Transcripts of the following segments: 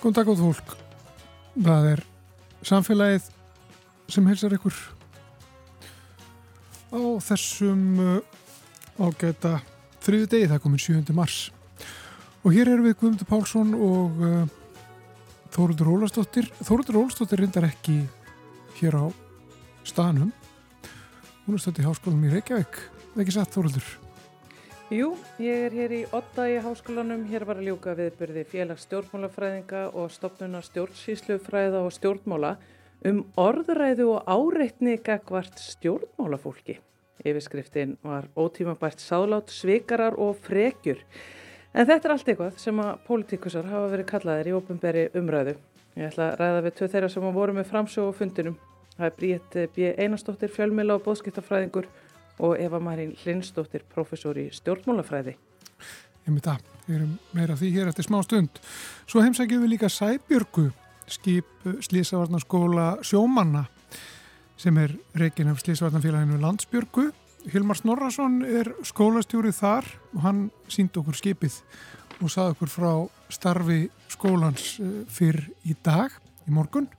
Góðan dag góð fólk. Það er samfélagið sem helsar ykkur á þessum uh, ágæta þriðu degi, það er komin 7. mars. Og hér erum við Guðmundur Pálsson og uh, Þóruldur Ólastóttir. Þóruldur Ólastóttir reyndar ekki hér á staðnum. Hún er stödd í háskólanum í Reykjavík. Ekki satt Þóruldur? Jú, ég er hér í Otta í háskólanum. Hér var að ljúka viðbyrði félags stjórnmálafræðinga og stopnuna stjórnsýslufræða og stjórnmála um orðræðu og áreitni gagvart stjórnmálafólki. Yfirskriftin var ótímabært sálátt, svikarar og frekjur. En þetta er allt eitthvað sem að pólitíkusar hafa verið kallaðir í ofinberi umræðu. Ég ætla að ræða við tvö þeirra sem voru með framsög og fundinum. Það er Bríett B. Einarstóttir, fjölmila og bóðskiptafræðingur og Eva Marín Lindstóttir, professor í stjórnmálafræði. Ég myndi að, við erum meira því hér eftir smá stund. Svo heimsækjum við líka Sæbjörgu, skip Slísavarnaskóla sjómanna sem er reikin af Slísavarnafélaginu Landsbjörgu. Hilmar Snorrason er skólastjórið þar og hann sínd okkur skipið og sað okkur frá starfi skólans eh, fyrr í dag, í morgun.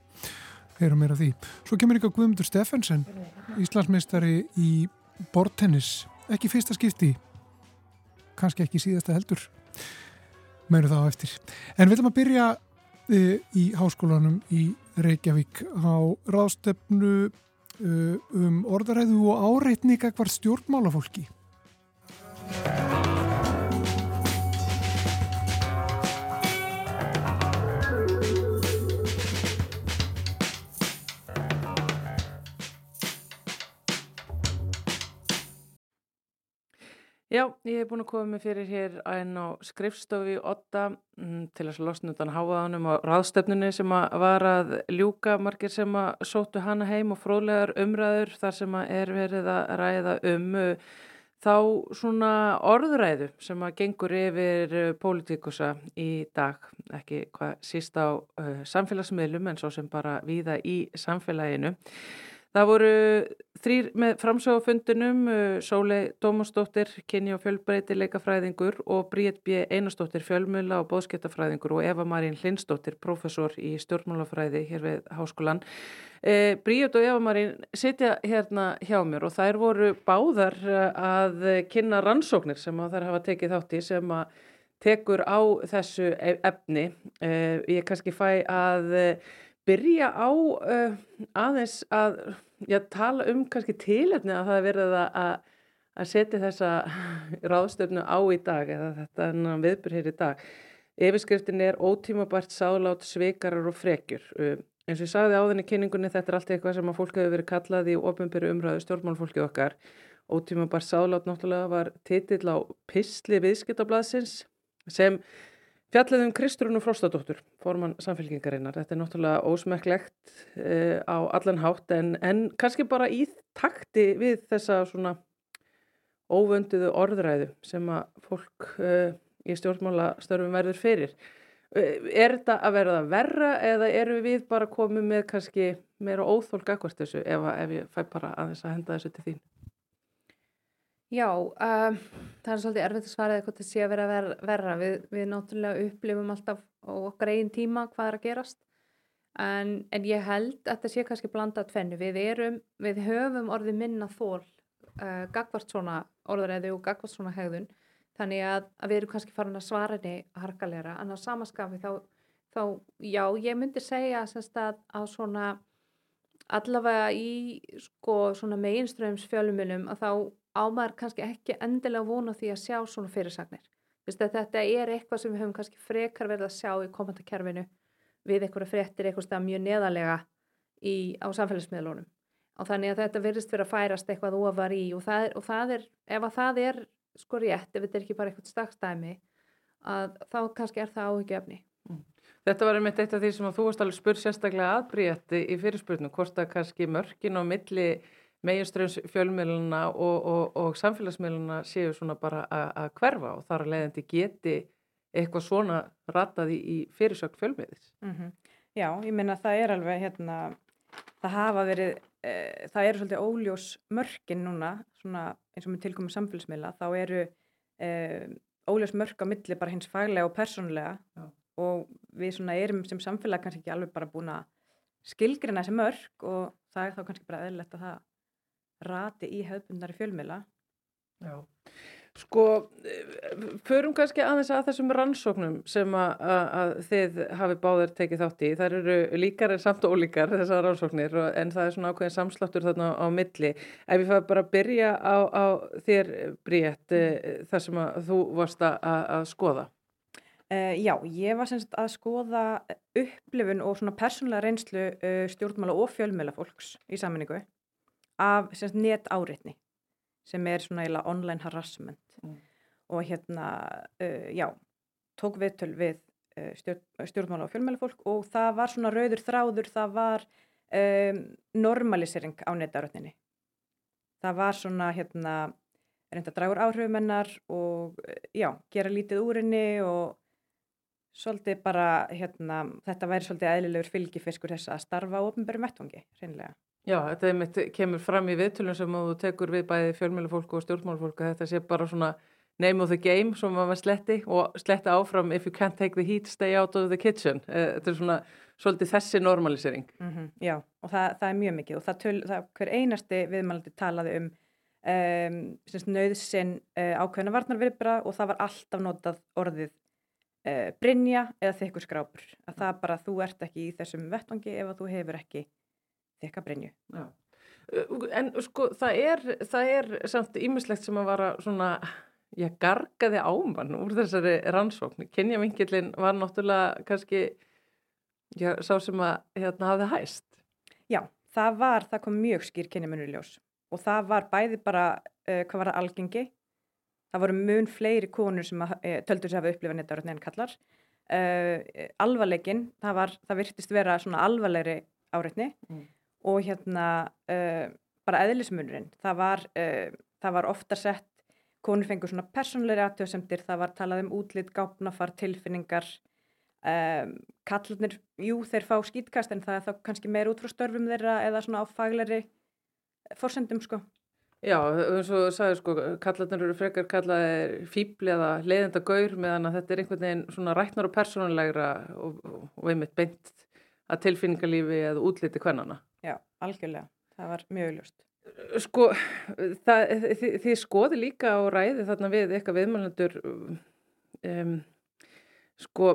Heyrum meira því. Svo kemur ykkar Guðmundur Steffensen, Íslandsmeistari í bortennis, ekki fyrsta skipti kannski ekki síðasta heldur meiru þá eftir. En við ætlum að byrja uh, í háskólanum í Reykjavík á ráðstefnu uh, um orðaræðu og áreitninga hvar stjórnmálafólki Já, ég hef búin að koma með fyrir hér einn á skrifstofi 8 mm, til að losna utan háaðanum á ráðstöfnunni sem að var að ljúka margir sem að sóttu hana heim og fróðlegar umræður þar sem að er verið að ræða um uh, þá svona orðræðu sem að gengur yfir uh, pólitíkusa í dag, ekki hvað síst á uh, samfélagsmiðlum en svo sem bara víða í samfélaginu. Það voru þrýr með framsögufundunum, uh, Sólei Dómasdóttir, kynni og fjölbreyti leikafræðingur og Bríett B. Einarsdóttir, fjölmjöla og bóðskiptafræðingur og Eva Marín Lindsdóttir, professor í stjórnmálafræði hér við háskólan. Eh, Bríett og Eva Marín sitja hérna hjá mér og þær voru báðar uh, að kynna rannsóknir sem þær hafa tekið þátt í sem að tekur á þessu e-, efni. Eh, ég kannski fæ að byrja á uh, aðeins að já, tala um kannski tilefni að það er verið að, að setja þessa ráðstöfnu á í dag eða þetta viðbur hér í dag. Yfirskriftin er ótímabært sálátt, sveikarar og frekjur. Uh, eins og ég sagði á þenni kynningunni þetta er allt eitthvað sem að fólk hefur verið kallað í ofinbyrju umræðu stjórnmálfólki okkar. Ótímabært sálátt náttúrulega var titill á Pistli viðskiptablasins sem Fjallið um Kristrúnu Fróstadóttur, formann samfélkingarinnar. Þetta er náttúrulega ósmekklegt uh, á allan hátt en, en kannski bara í takti við þessa svona óvönduðu orðræðu sem að fólk uh, í stjórnmálastörfum verður fyrir. Uh, er þetta að verða verra eða eru við bara komið með kannski meira óþólk akkvært þessu ef, ef ég fæ bara aðeins að henda þessu til þín? Já, um, það er svolítið erfitt að svara eða hvort það sé að vera ver verra. Við, við náttúrulega upplifum alltaf á okkar einn tíma hvað er að gerast. En, en ég held að þetta sé kannski blandað tvennu. Við, erum, við höfum orðið minna þól uh, gagvart svona orðaræðu og gagvart svona hegðun. Þannig að, að við erum kannski farin að svara henni harkalega. En á samaskafi þá, þá, já, ég myndi segja að, að svona allavega í sko svona meginströms fjölumilum að þá ámaður kannski ekki endilega vona því að sjá svona fyrirsagnir. Þetta er eitthvað sem við höfum kannski frekar verið að sjá í komandakerfinu við einhverja frektir eitthvað mjög neðalega í, á samfélagsmiðlunum. Og þannig að þetta verðist verið að færast eitthvað ofar í og það er, og það er ef að það er sko rétt, ef þetta er ekki bara eitthvað stakstæmi, að þá kannski er það áhyggjöfni. Mm. Þetta var einmitt eitt af því sem að þú varst alveg spurð sérstaklega aðbríðati í fyrirspurnu, hvort að kannski mörkin á milli meginströms fjölmiðluna og, og, og samfélagsmiðluna séu svona bara að hverfa og þar að leiðandi geti eitthvað svona rataði í fyrirsök fjölmiðis. Mm -hmm. Já, ég minna að það er alveg hérna, það hafa verið, e, það eru svolítið óljós mörkin núna, svona eins og með tilkomið samfélagsmiðla, þá eru e, óljós mörk á milli bara hins faglega og persónlega Já. og við svona erum sem samfélag kannski ekki alveg bara búin að skilgrina þessi mörg og það er þá kannski bara eðlilegt að það rati í hefðbundari fjölmila. Já. Sko, förum kannski aðeins að þessum rannsóknum sem að, þið hafi báðir tekið þátt í. Það eru líkar en samt ólíkar þessar rannsóknir en það er svona ákveðin samsláttur þarna á milli. Ef ég fæði bara að byrja á, á þér, Bríett, mm. þar sem að þú varst að, að skoða. Uh, já, ég var semst að skoða upplifun og svona persónulega reynslu uh, stjórnmála og fjölmjöla fólks í saminningu af net áreitni sem er svona eiginlega online harassment mm. og hérna, uh, já, tók viðtöl við uh, stjórn, stjórnmála og fjölmælafólk og það var svona rauður þráður, það var um, normalisering á netarötninni. Það var svona, hérna, reynda dragur áhrifumennar og, já, gera lítið úr henni og svolítið bara, hérna, þetta væri svolítið eðlilegur fylgifiskur þess að starfa á ofnbærum vettvangi, reynlega. Já, þetta mitt, kemur fram í viðtölum sem þú tekur við bæði fjölmjölufólku og stjórnmálufólku þetta sé bara svona name of the game sem maður sletti og sletti áfram if you can't take the heat, stay out of the kitchen. Eh, þetta er svona svolítið þessi normalisering. Mm -hmm, Já, og það, það er mjög mikið og það, töl, það hver einasti viðmælandi talaði um um, nöðsinn uh, ákveðna varnarviðbra og það var alltaf notað orðið uh, brinja eða þykkur skrápur. Að það bara, þú ert ekki í þessum vettvangi ef að þú hefur ekki þekka brenju. Já. En sko það er, það er samt ímislegt sem að vara svona, já, gargaði ámann úr þessari rannsókn. Kenjavingilin var náttúrulega kannski, já, sá sem að hérna hafði hæst. Já, það var, það kom mjög skýr kenjamunur ljós og það var bæði bara, uh, hvað var það algengi? Það voru mun fleiri konur sem að, uh, töldur sér að hafa upplifað nettaurötni en kallar. Uh, alvarleikin, það, var, það virtist vera svona alvarleiri áreitni. Mm og hérna uh, bara eðlismunurinn. Það var, uh, það var ofta sett, konur fengur svona personleiri aðtjóðsendir, það var talað um útlitt, gápnafar, tilfinningar, um, kallarnir, jú þeir fá skýtkast en það er þá kannski meir út frá störfum þeirra eða svona á faglæri fórsendum sko. Já, eins og þú sagði sko, kallarnir eru frekar kallaði fýbli eða leiðenda gaur meðan að þetta er einhvern veginn svona rætnar og persónulegra og, og, og einmitt beint að tilfinningarlífi eða útliti hvernana. Já, algjörlega. Það var mjög ljóst. Sko, það, þið, þið skoði líka á ræði þarna við eitthvað viðmjölandur um, sko,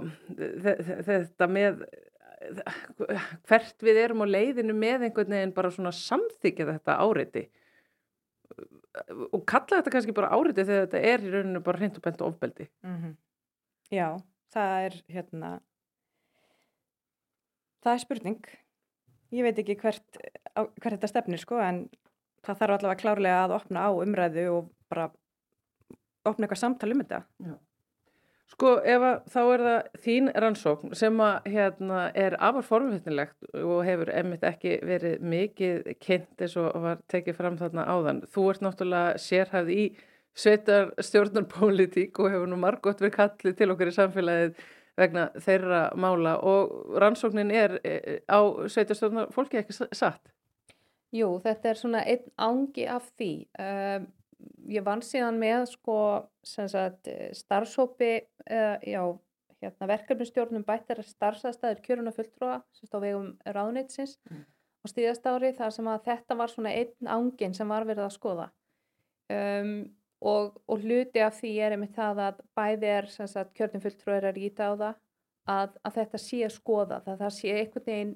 þetta með hvert við erum á leiðinu með einhvern veginn bara svona samþykja þetta áreiti og kalla þetta kannski bara áreiti þegar þetta er í rauninu bara hreint og bent og ofbeldi. Mm -hmm. Já, það er hérna, það er spurning ég veit ekki hvert, hvert þetta stefnir sko en það þarf allavega klárlega að opna á umræðu og bara opna eitthvað samtal um þetta. Já. Sko ef að þá er það þín rannsókn sem að hérna er afar formfitnilegt og hefur emitt ekki verið mikið kynnt eins og var tekið fram þarna áðan. Þú ert náttúrulega sérhæfð í sveitar stjórnarpolítík og hefur nú margótt verið kallið til okkur í samfélagið vegna þeirra mála og rannsóknin er e, e, á sveitarstofnar fólki ekki satt? Jú, þetta er svona einn ángi af því. Um, ég vann síðan með sko sagt, starfsópi, uh, já, hérna, verkefnistjórnum bættir starfsastæður kjöruna fulltrúa á vegum ráðnýtsins mm. og stíðast ári þar sem að þetta var svona einn ángin sem var verið að skoða. Um, og, og hluti af því er einmitt það að bæði er kjörnum fulltrúir að rýta á það að, að þetta sé að skoða það, það sé einhvern veginn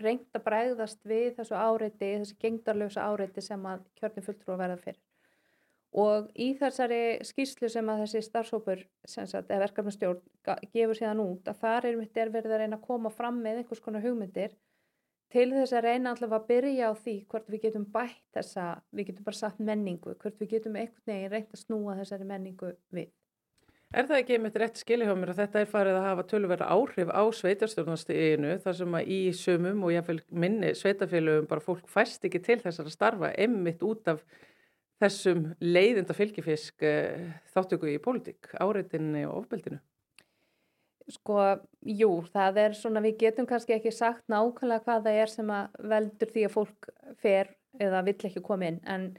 reynd að bræðast við þessu áreiti, þessu gengdarlösa áreiti sem að kjörnum fulltrúir verða fyrir. Og í þessari skýslu sem að þessi starfsópur eða verkefnastjórn gefur síðan út að þar er mitt er verið að reyna að koma fram með einhvers konar hugmyndir til þess að reyna allavega að byrja á því hvort við getum bætt þessa, við getum bara satt menningu, hvort við getum einhvern veginn reynt að snúa þessari menningu við. Er það ekki einmitt rétt mér að þetta er farið að hafa tölverða áhrif á sveitarstjórnasteginu þar sem að í sömum og jáfnveil minni sveitarfélögum bara fólk fæst ekki til þessar að starfa einmitt út af þessum leiðinda fylgifisk eh, þáttöku í pólitík, áreitinni og ofbeldinu? Sko, jú, það er svona, við getum kannski ekki sagt nákvæmlega hvað það er sem að veldur því að fólk fer eða vill ekki koma inn, en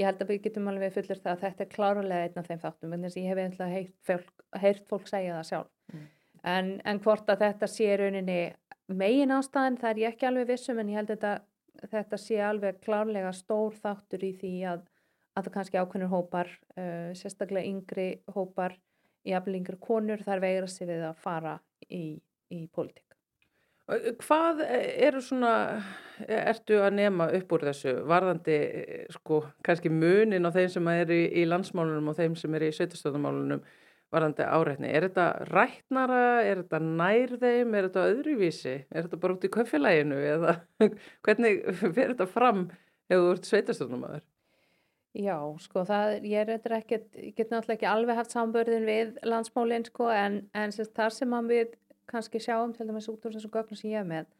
ég held að við getum alveg fullur það að þetta er klárlega einn af þeim þáttum, en þess að ég hef eitthvað heyrt fólk, heyrt fólk segja það sjálf. Mm. En, en hvort að þetta sé rauninni megin ástæðan, það er ég ekki alveg vissum en ég held þetta, þetta sé alveg klárlega stór þáttur í því að, að það kannski ákveðnir hópar, uh, sérstaklega yngri hópar, jafnvel yngri konur, þar veigra sig við að fara í, í pólitík. Hvað eru svona, ertu að nema upp úr þessu varðandi sko kannski munin á þeim sem er í, í landsmálunum og þeim sem er í sveitastöðumálunum varðandi áreitni? Er þetta rætnara, er þetta nær þeim, er þetta öðruvísi, er þetta bara út í köffilæginu eða hvernig fer þetta fram ef þú ert sveitastöðumæður? Já, sko, það, ég ég get náttúrulega ekki alveg haft sambörðin við landsmálinn, sko, en, en sérst, þar sem við kannski sjáum til dæmis út úr þessum gögnum sem ég hef með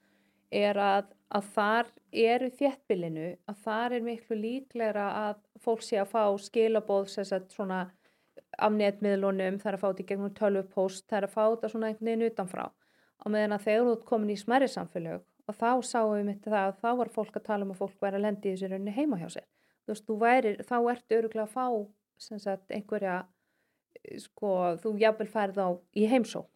er að, að þar eru þéttbillinu að þar er miklu líklegra að fólk sé að fá skilabóð svona af netmiðlunum, það er að fá þetta í gegnum tölvupóst, það er að fá þetta svona einhvern veginn utanfrá. Og meðan að þegar þú ert komin í smerri samfélög og þá sáum við mitt það að þá var fólk að tala um að fólk væri að lendi í þessu rauninni heima hjá sér þú veist, þú væri, þá ertu öruglega að fá sagt, einhverja sko, þú jafnvel færð á í heimsó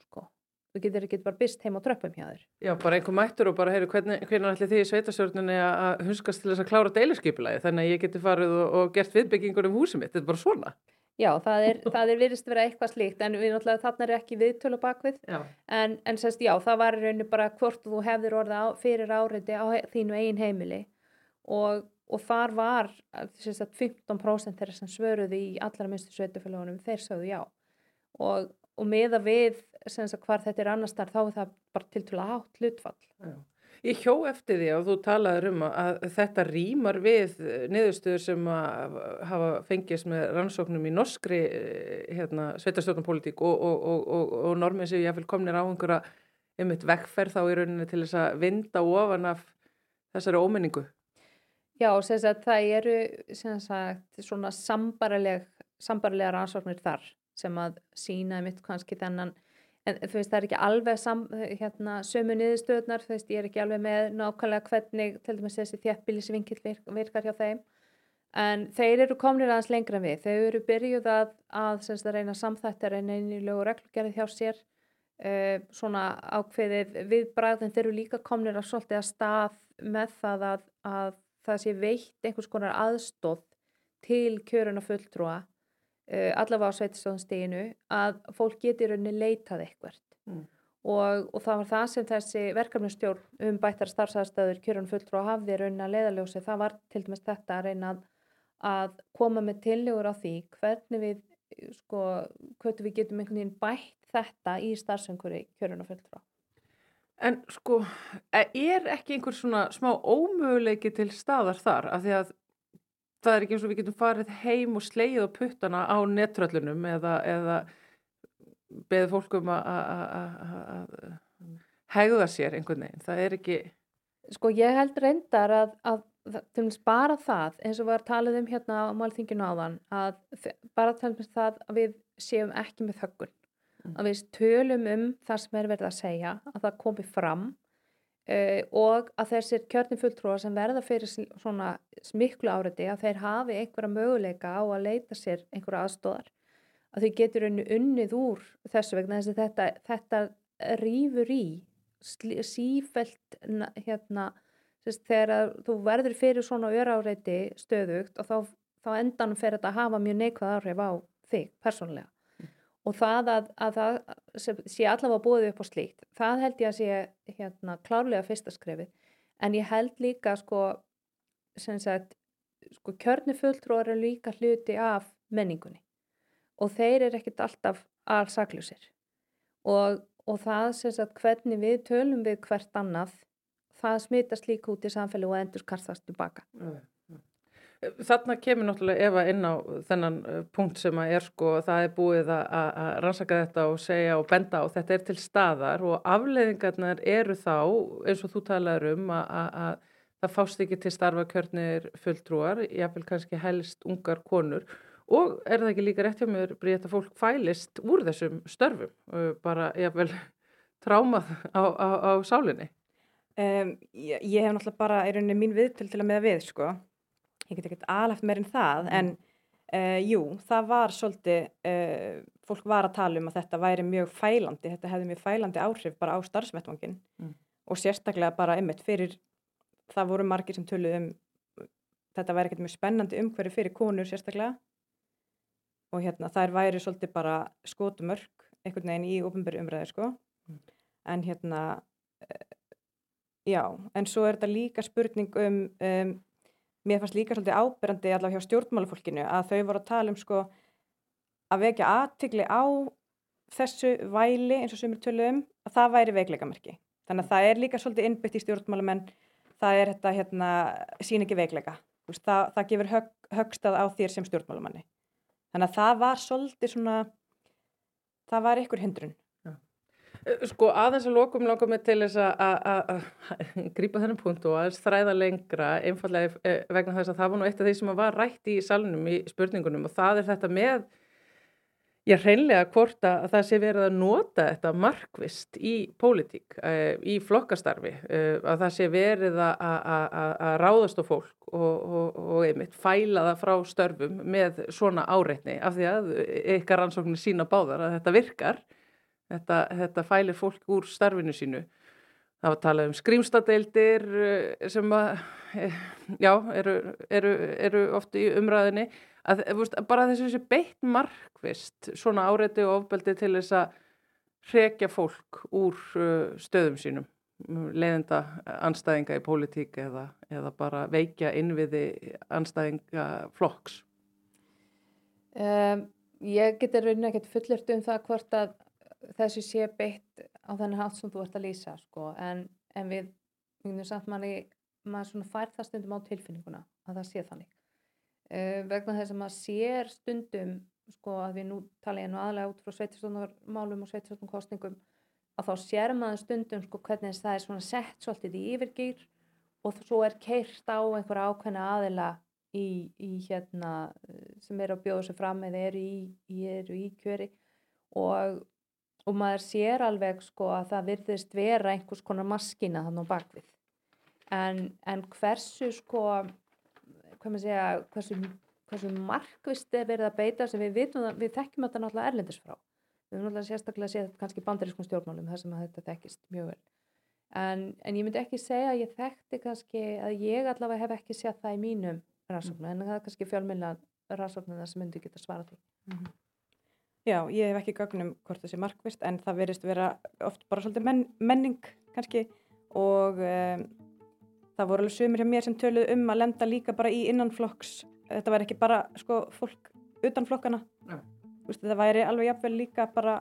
þú getur ekki bara byrst heim á tröppum hjá þér. Já, bara einhver mættur og bara heyru hvernig, hvernig ætli því í sveitasjórnunni að hunskast til þess að klára deiliskypulagi þannig að ég geti farið og, og gert viðbyggingur um húsið mitt, þetta er bara svona. Já, það er, það er virðist vera eitthvað slíkt en við náttúrulega þarna er ekki viðtölu bakvið en, en sérst já, það var rauninu bara hvort þú hefðir orða á, fyrir áriði á þínu eigin heimili og, og þar var sérst að 15% þeirra sem svöruði í allra minnstu sveitufélagunum, þeir sögðu já og, og meða við hvar þetta er annar starf þá er það bara til til að hátt hlutfall. Já. Ég hjó eftir því að þú talaður um að þetta rýmar við niðurstöður sem að hafa fengist með rannsóknum í norskri hérna, sveitarstjórnarpolitík og, og, og, og normið sem ég vil komnir á einhverja um eitt vekkferð þá í rauninni til þess að vinda ofan af þessari ómenningu. Já, sagt, það eru sagt, svona sambarileg, sambarilega rannsóknir þar sem að sína mitt kannski þennan en þú veist það er ekki alveg sam, hérna, sömu niðurstöðnar, þú veist ég er ekki alveg með nákvæmlega hvernig til dæmis þessi þjættbílisvinkill virk, virkar hjá þeim. En þeir eru komnir aðeins lengra við, þeir eru byrjuð að, að, að reyna samþættar en einilegu reglugerði hjá sér. Uh, svona ákveðið viðbræðin þeir eru líka komnir að svolítið að stað með það að, að það sé veitt einhvers konar aðstóð til kjöruna fulltrúa uh, allavega á sveitistóðansteginu að fólk getur rauninni leitað eitthvert. Mm. og, og það var það sem þessi verkefnustjórn um bættar starfsæðstöður kjörun fulltrú og hafði rauninni að leiðaljósi það var til dæmis þetta að reyna að, að koma með tillegur á því hvernig við sko, hvernig við getum einhvern veginn bætt þetta í starfsönguri kjörun og fulltrú En sko, er ekki einhver svona smá ómöguleiki til staðar þar af því að það er ekki eins og við getum farið heim og sleið og puttana á nettröllunum eða, eða beðið fólkum að hegða sér einhvern veginn, það er ekki Sko ég held reyndar að, að bara það, eins og við varum talið um hérna á málþinginu áðan að bara það að við séum ekki með þöggun. Að við tölum um það sem er verið að segja að það komi fram Uh, og að þessir kjörnum fulltrúar sem verða fyrir svona smiklu áriði að þeir hafi einhverja möguleika á að leita sér einhverja aðstóðar að þau getur unnið úr þessu vegna þess að þetta, þetta rýfur í sífælt hérna þess, þegar þú verður fyrir svona öráriði stöðugt og þá, þá endanum fer þetta að hafa mjög neikvæð áhrif á þig persónlega og það að, að það sé allavega búið upp á slíkt það held ég að sé hérna klárlega fyrsta skrefi en ég held líka sko, sagt, sko kjörnufulltrúar er líka hluti af menningunni. Og þeir eru ekkert alltaf alls saklusir og, og það sagt hvernig við tölum við hvert annað það smitast líka út í samfélag og endur kartast tilbaka mm. Þarna kemur náttúrulega Eva inn á þennan uh, punkt sem að er sko það er búið að rannsaka þetta og segja og benda á. Þetta er til staðar og afleiðingarnar eru þá eins og þú talaður um að það fást ekki til starfakjörnir fulltrúar, jáfnvel kannski helst ungar konur. Og er það ekki líka rétt hjá mér breyta fólk fælist úr þessum störfum uh, bara jáfnvel trámað á, á, á sálinni? Um, ég, ég hef náttúrulega bara í rauninni mín viðtöl til að meða við sko ég get ekkert alhaft meir en það mm. en, Uh, jú, það var svolítið, uh, fólk var að tala um að þetta væri mjög fælandi, þetta hefði mjög fælandi áhrif bara á starfsvettvangin mm. og sérstaklega bara einmitt fyrir, það voru margir sem töluð um, þetta væri ekkert mjög spennandi umhverju fyrir konur sérstaklega og hérna þær væri svolítið bara skotumörk einhvern veginn í ofinbæri umræði sko, mm. en hérna, uh, já, en svo er þetta líka spurning um, um mér fannst líka svolítið ábyrrandi allavega hjá stjórnmálufólkinu að þau voru að tala um sko að vekja aðtigli á þessu væli eins og sem er töluðum að það væri veikleikamerki. Þannig að það er líka svolítið innbytt í stjórnmálumenn, það er þetta hérna sín ekki veikleika. Það, það gefur hög, högstað á þér sem stjórnmálumanni. Þannig að það var svolítið svona, það var ykkur hindrun. Eh, sko aðeins að lokum langar mig til þess að grípa þennan punkt og aðeins þræða lengra einfallega eh, vegna þess að það var nú eitt af því sem var rætt í salunum í spurningunum og það er þetta með ég reynlega hvort að það sé verið að nota þetta markvist í pólitík, eh, í flokkastarfi að það sé verið að ráðast á fólk og, og, og einmitt fæla það frá störfum með svona áreitni af því að ykkar ansóknir sína báðar að þetta virkar Þetta, þetta fælir fólk úr starfinu sínu. Það var talað um skrýmstadeildir eh, sem að, eh, já, eru, eru, eru oft í umræðinni. Að, veist, bara þessu beitt markvist, svona áreiti og ofbeldi til þess að hrekja fólk úr eh, stöðum sínum, leiðenda anstæðinga í pólitík eða, eða bara veikja innviði anstæðinga flokks. Um, ég getur rauninni ekkert fullert um það hvort að þessu sé beitt á þenni hátt sem þú ert að lýsa sko. en, en við manni maður fær það stundum á tilfinninguna að það sé þannig uh, vegna þess að maður sér stundum sko að við nú tala ég nú aðlega út frá sveitistónarmálum og sveitistónarkostningum að þá sér maður stundum sko hvernig það er svona sett svolítið í yfirgýr og svo er keirt á einhverja ákveðna aðila í, í hérna sem eru að bjóða sér fram eða eru í, eru í kjöri og og maður sér alveg sko að það virðist vera einhvers konar maskina þannig á bakvið en, en hversu sko hvað maður segja hversu, hversu markvist er verið að beita sem við vitum að við þekkjum þetta náttúrulega erlendis frá. Við höfum náttúrulega sérstaklega séð kannski bandarískun stjórnmálum þar sem að þetta þekkist mjög vel. En, en ég myndi ekki segja að ég þekkti kannski að ég allavega hef ekki séð það í mínum rannsóknu en það er kannski fjölmjöla rannsóknu þar sem myndi geta svarað því. Mm -hmm. Já, ég hef ekki gögnum hvort það sé markvist en það verist vera oft bara svolítið menn, menning kannski. Og um, það voru alveg sömur hjá mér sem töluð um að lenda líka bara í innanflokks, þetta væri ekki bara sko fólk utan flokkana, Vist, það væri alveg jafnvel líka bara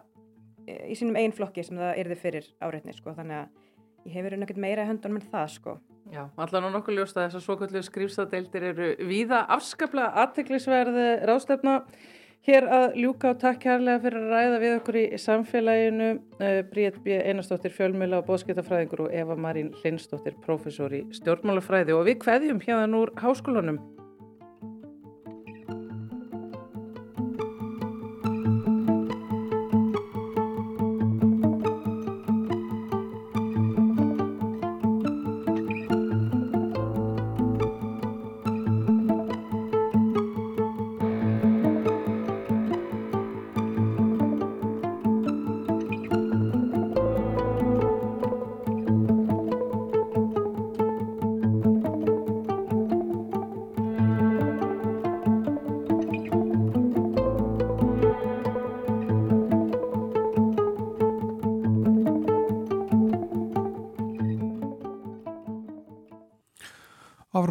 e, í sínum einn flokki sem það erði fyrir áreitni sko. Þannig að ég hefur einhvern meira í höndunum en það sko. Já, allan og nokkuð ljóst að þessar svokallu skrýfstadeildir eru víða afskaplega aðteklisverði rástefna Hér að ljúka og takk kærlega fyrir að ræða við okkur í samfélaginu uh, Bríett B. Einarstóttir fjölmjöla og bóðskiptafræðingur og Eva Marín Lindstóttir professor í stjórnmálafræði og við hveðjum hérna úr háskólanum.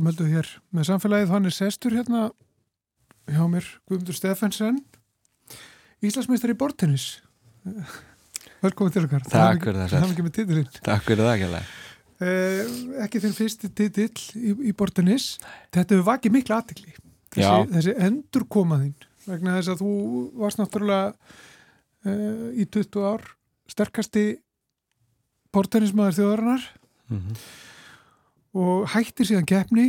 Áframhöldu hér með samfélagið. Hann er sestur hérna hjá mér, Guðmundur Stefansson, Íslandsmeistar í bortennis. Velkomin til okkar. Takk fyrir það. Það er ekki með titilinn. Takk fyrir það, Kjell. Eh, ekki þinn fyrsti titill í, í bortennis. Þetta hefur vakið miklu aðtikli. Þessi, þessi endur komaðinn vegna þess að þú varst náttúrulega eh, í 20 ár sterkasti bortennismæður þjóðarinnar. Mm og hættir síðan keppni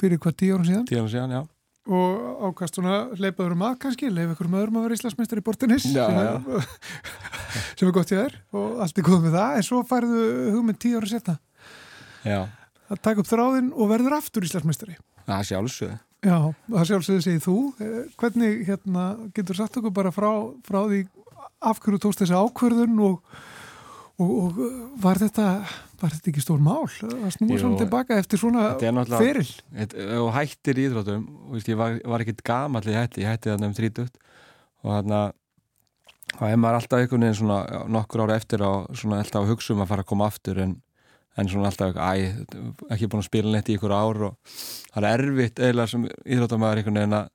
fyrir hvað tíu árum síðan? Tíu árum síðan, og ákast svona leipaður um að kannski leif ykkur með öðrum að vera íslasmestari í bortinnis já, sem, er, sem er gott í þér og allt er góð með það. En svo færðu hugmynd tíu árum setna já. Að taka upp þráðin og verður aftur íslasmestari það sjálfsög Já, það sjálfsögðu segið þú. Eh, hvernig hérna, getur sagt okkur bara frá, frá því af hverju tókst þessi ákverðun og, og, og var þetta var þetta ekki stór mál að snúa saman tilbaka eftir svona feril? Og hættir íþrótum, ég var, var ekkit gamal í hætti, ég hætti þarna um 30 og þarna þá er maður alltaf einhvern veginn svona nokkur ára eftir á svona alltaf að hugsa um að fara að koma aftur en, en svona alltaf æ, ekki búin að spila neitt í ykkur ár og það er erfitt eða sem íþróttamæður einhvern veginn að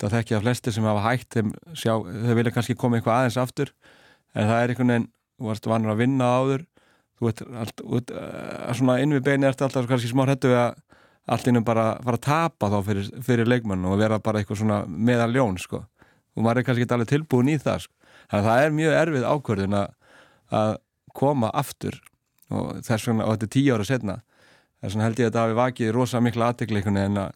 það þekkja að flesti sem hafa hægt þeim sjá, þau vilja kannski koma eitthvað aðeins aftur. En það er einhvern veginn, þú varst vanur að vinna áður. Þú veit, allt, út, uh, svona inn við beini ert alltaf kannski smá hættu við að allt innum bara fara að tapa þá fyrir, fyrir leikmann og vera bara eitthvað svona meðaljón sko. Og maður er kannski ekki alveg tilbúin í það sko. Þannig að það er mjög erfið ákvörðin að koma aftur og þess vegna, og þetta er tíu ára setna þess vegna held ég að það hafi vakið rosa mikla aðtegleikunni en að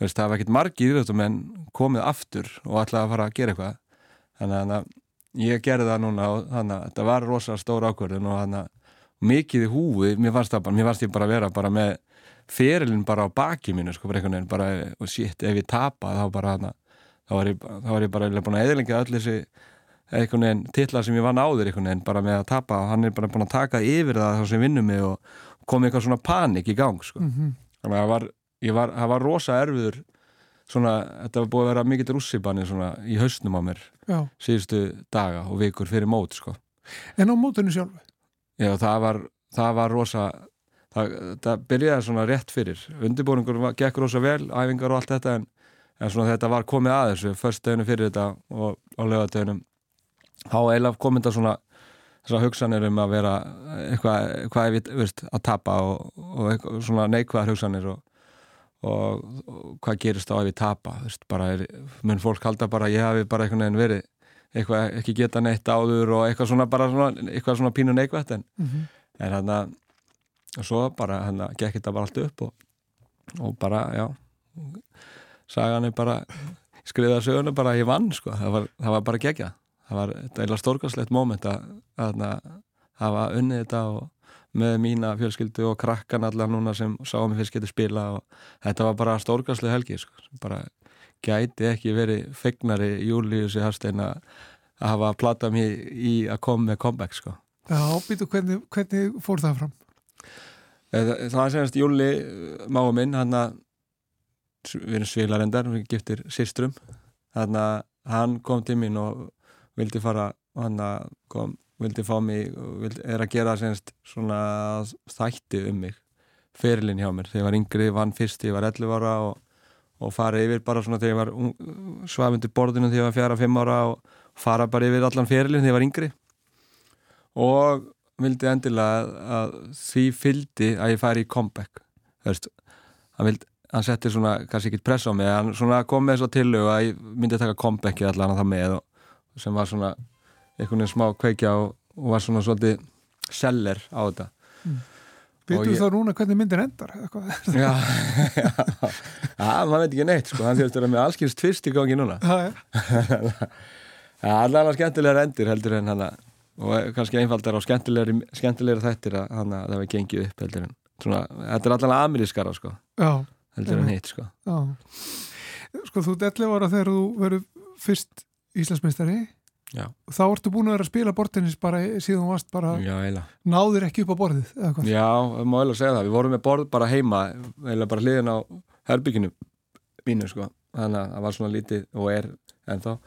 veist, það hafi ekkert margið í en komið aftur og ætlaði að fara að gera eitthvað. Þannig að ég gerði það núna og þannig að þetta var rosa stór ákvörðin og þannig að mikið í húi, mér fannst bara, mér fannst ég bara að vera bara með ferilinn bara á baki mínu sko, bara, bara og shit, ef ég tapa þá bara var ég, þá var ég bara búin að eðlengja öll þessi einhvern veginn tilla sem ég vann áður einhvern veginn bara með að tapa og hann er bara búin að taka yfir það þá sem vinnum mig og kom eitthvað svona panik í gang sko. mm -hmm. þannig að það var, var, var rosa erfiður svona, þetta var búið að vera mikill rússibanni svona í hausnum á mér Já. síðustu daga og vikur fyrir mót sko. En á mótunni sjálf? Já, það var, það var rosa það, það byrjaði svona rétt fyrir undirbúringur gekk rosa vel, æfingar og allt þetta en, en svona þetta var komið að þessu först dögnu fyrir þetta og á lögadögnum þá eiginlega kom þetta svona þessar hugsanir um að vera eitthvað, eitthvað veit, að tapa og, og eitthvað, svona neikvæðar hugsanir og, og, og hvað gerist þá ef ég tapa er, mun fólk halda bara ég hafi bara einhvern veginn verið eitthvað ekki geta neitt áður og eitthvað svona bara svona, eitthvað svona pínu neikvægt en, mm -hmm. en hann að og svo bara hann að gekk þetta bara allt upp og bara, já sagan er bara skriðað sögunu bara að ég vann sko, það var, það var bara gegja það var eitthvað stórkarslegt móment að, að, að hafa unnið þetta og með mína fjölskyldu og krakkan allar núna sem sáum fyrst getið spila og þetta var bara stórkarsleg helgi sko. bara gæti ekki verið fegnari Júliussi Harstein að hafa platað mér í að koma með comeback sko. Já, býtu, hvernig, hvernig fór það fram? Það, það senast Júli máu minn, hann að við erum svilarendar, við giftir sýstrum, hann að hann kom til mín og vildi fara hann kom, vildi fá mig vildi, er að gera semst svona þætti um mig ferilinn hjá mér, þegar ég var yngri, vann fyrst ég var 11 ára og, og fara yfir bara svona þegar ég var svafundi borðinu þegar ég var fjara, fimm ára og fara bara yfir allan ferilinn þegar ég var yngri. Og vildi endilega að, að því fyldi að ég færi í comeback þú veist, hann vildi hann setti svona, kannski ekki press á mig hann kom með svo tilög að ég myndi að taka comeback í allan að það með og sem var svona einhvern veginn smá kveikja og, og var svona svolítið seller á þetta. Mm. Veitum þú þá núna hvernig myndir endar? já, já, já maður veit ekki neitt sko, þjóðst að vera með allskynst tvist í gangi núna. Allavega skemmtilegar endir heldur en hann og kannski einfaldar á skemmtilegri, skemmtilegri þættir að hann að það var gengið upp heldur en svona, þetta er allavega amerískara sko. Já, heldur en hitt sko. Já. Sko þú delli var að þegar þú verið fyrst Íslandsmeistari Já. þá ertu búin að vera að spila bortinnis bara síðan varst bara Já, náður ekki upp á borðið Já, það má eiginlega segja það, við vorum með borð bara heima eiginlega bara hliðin á herbygginu mínu sko, þannig að það var svona lítið og er ennþá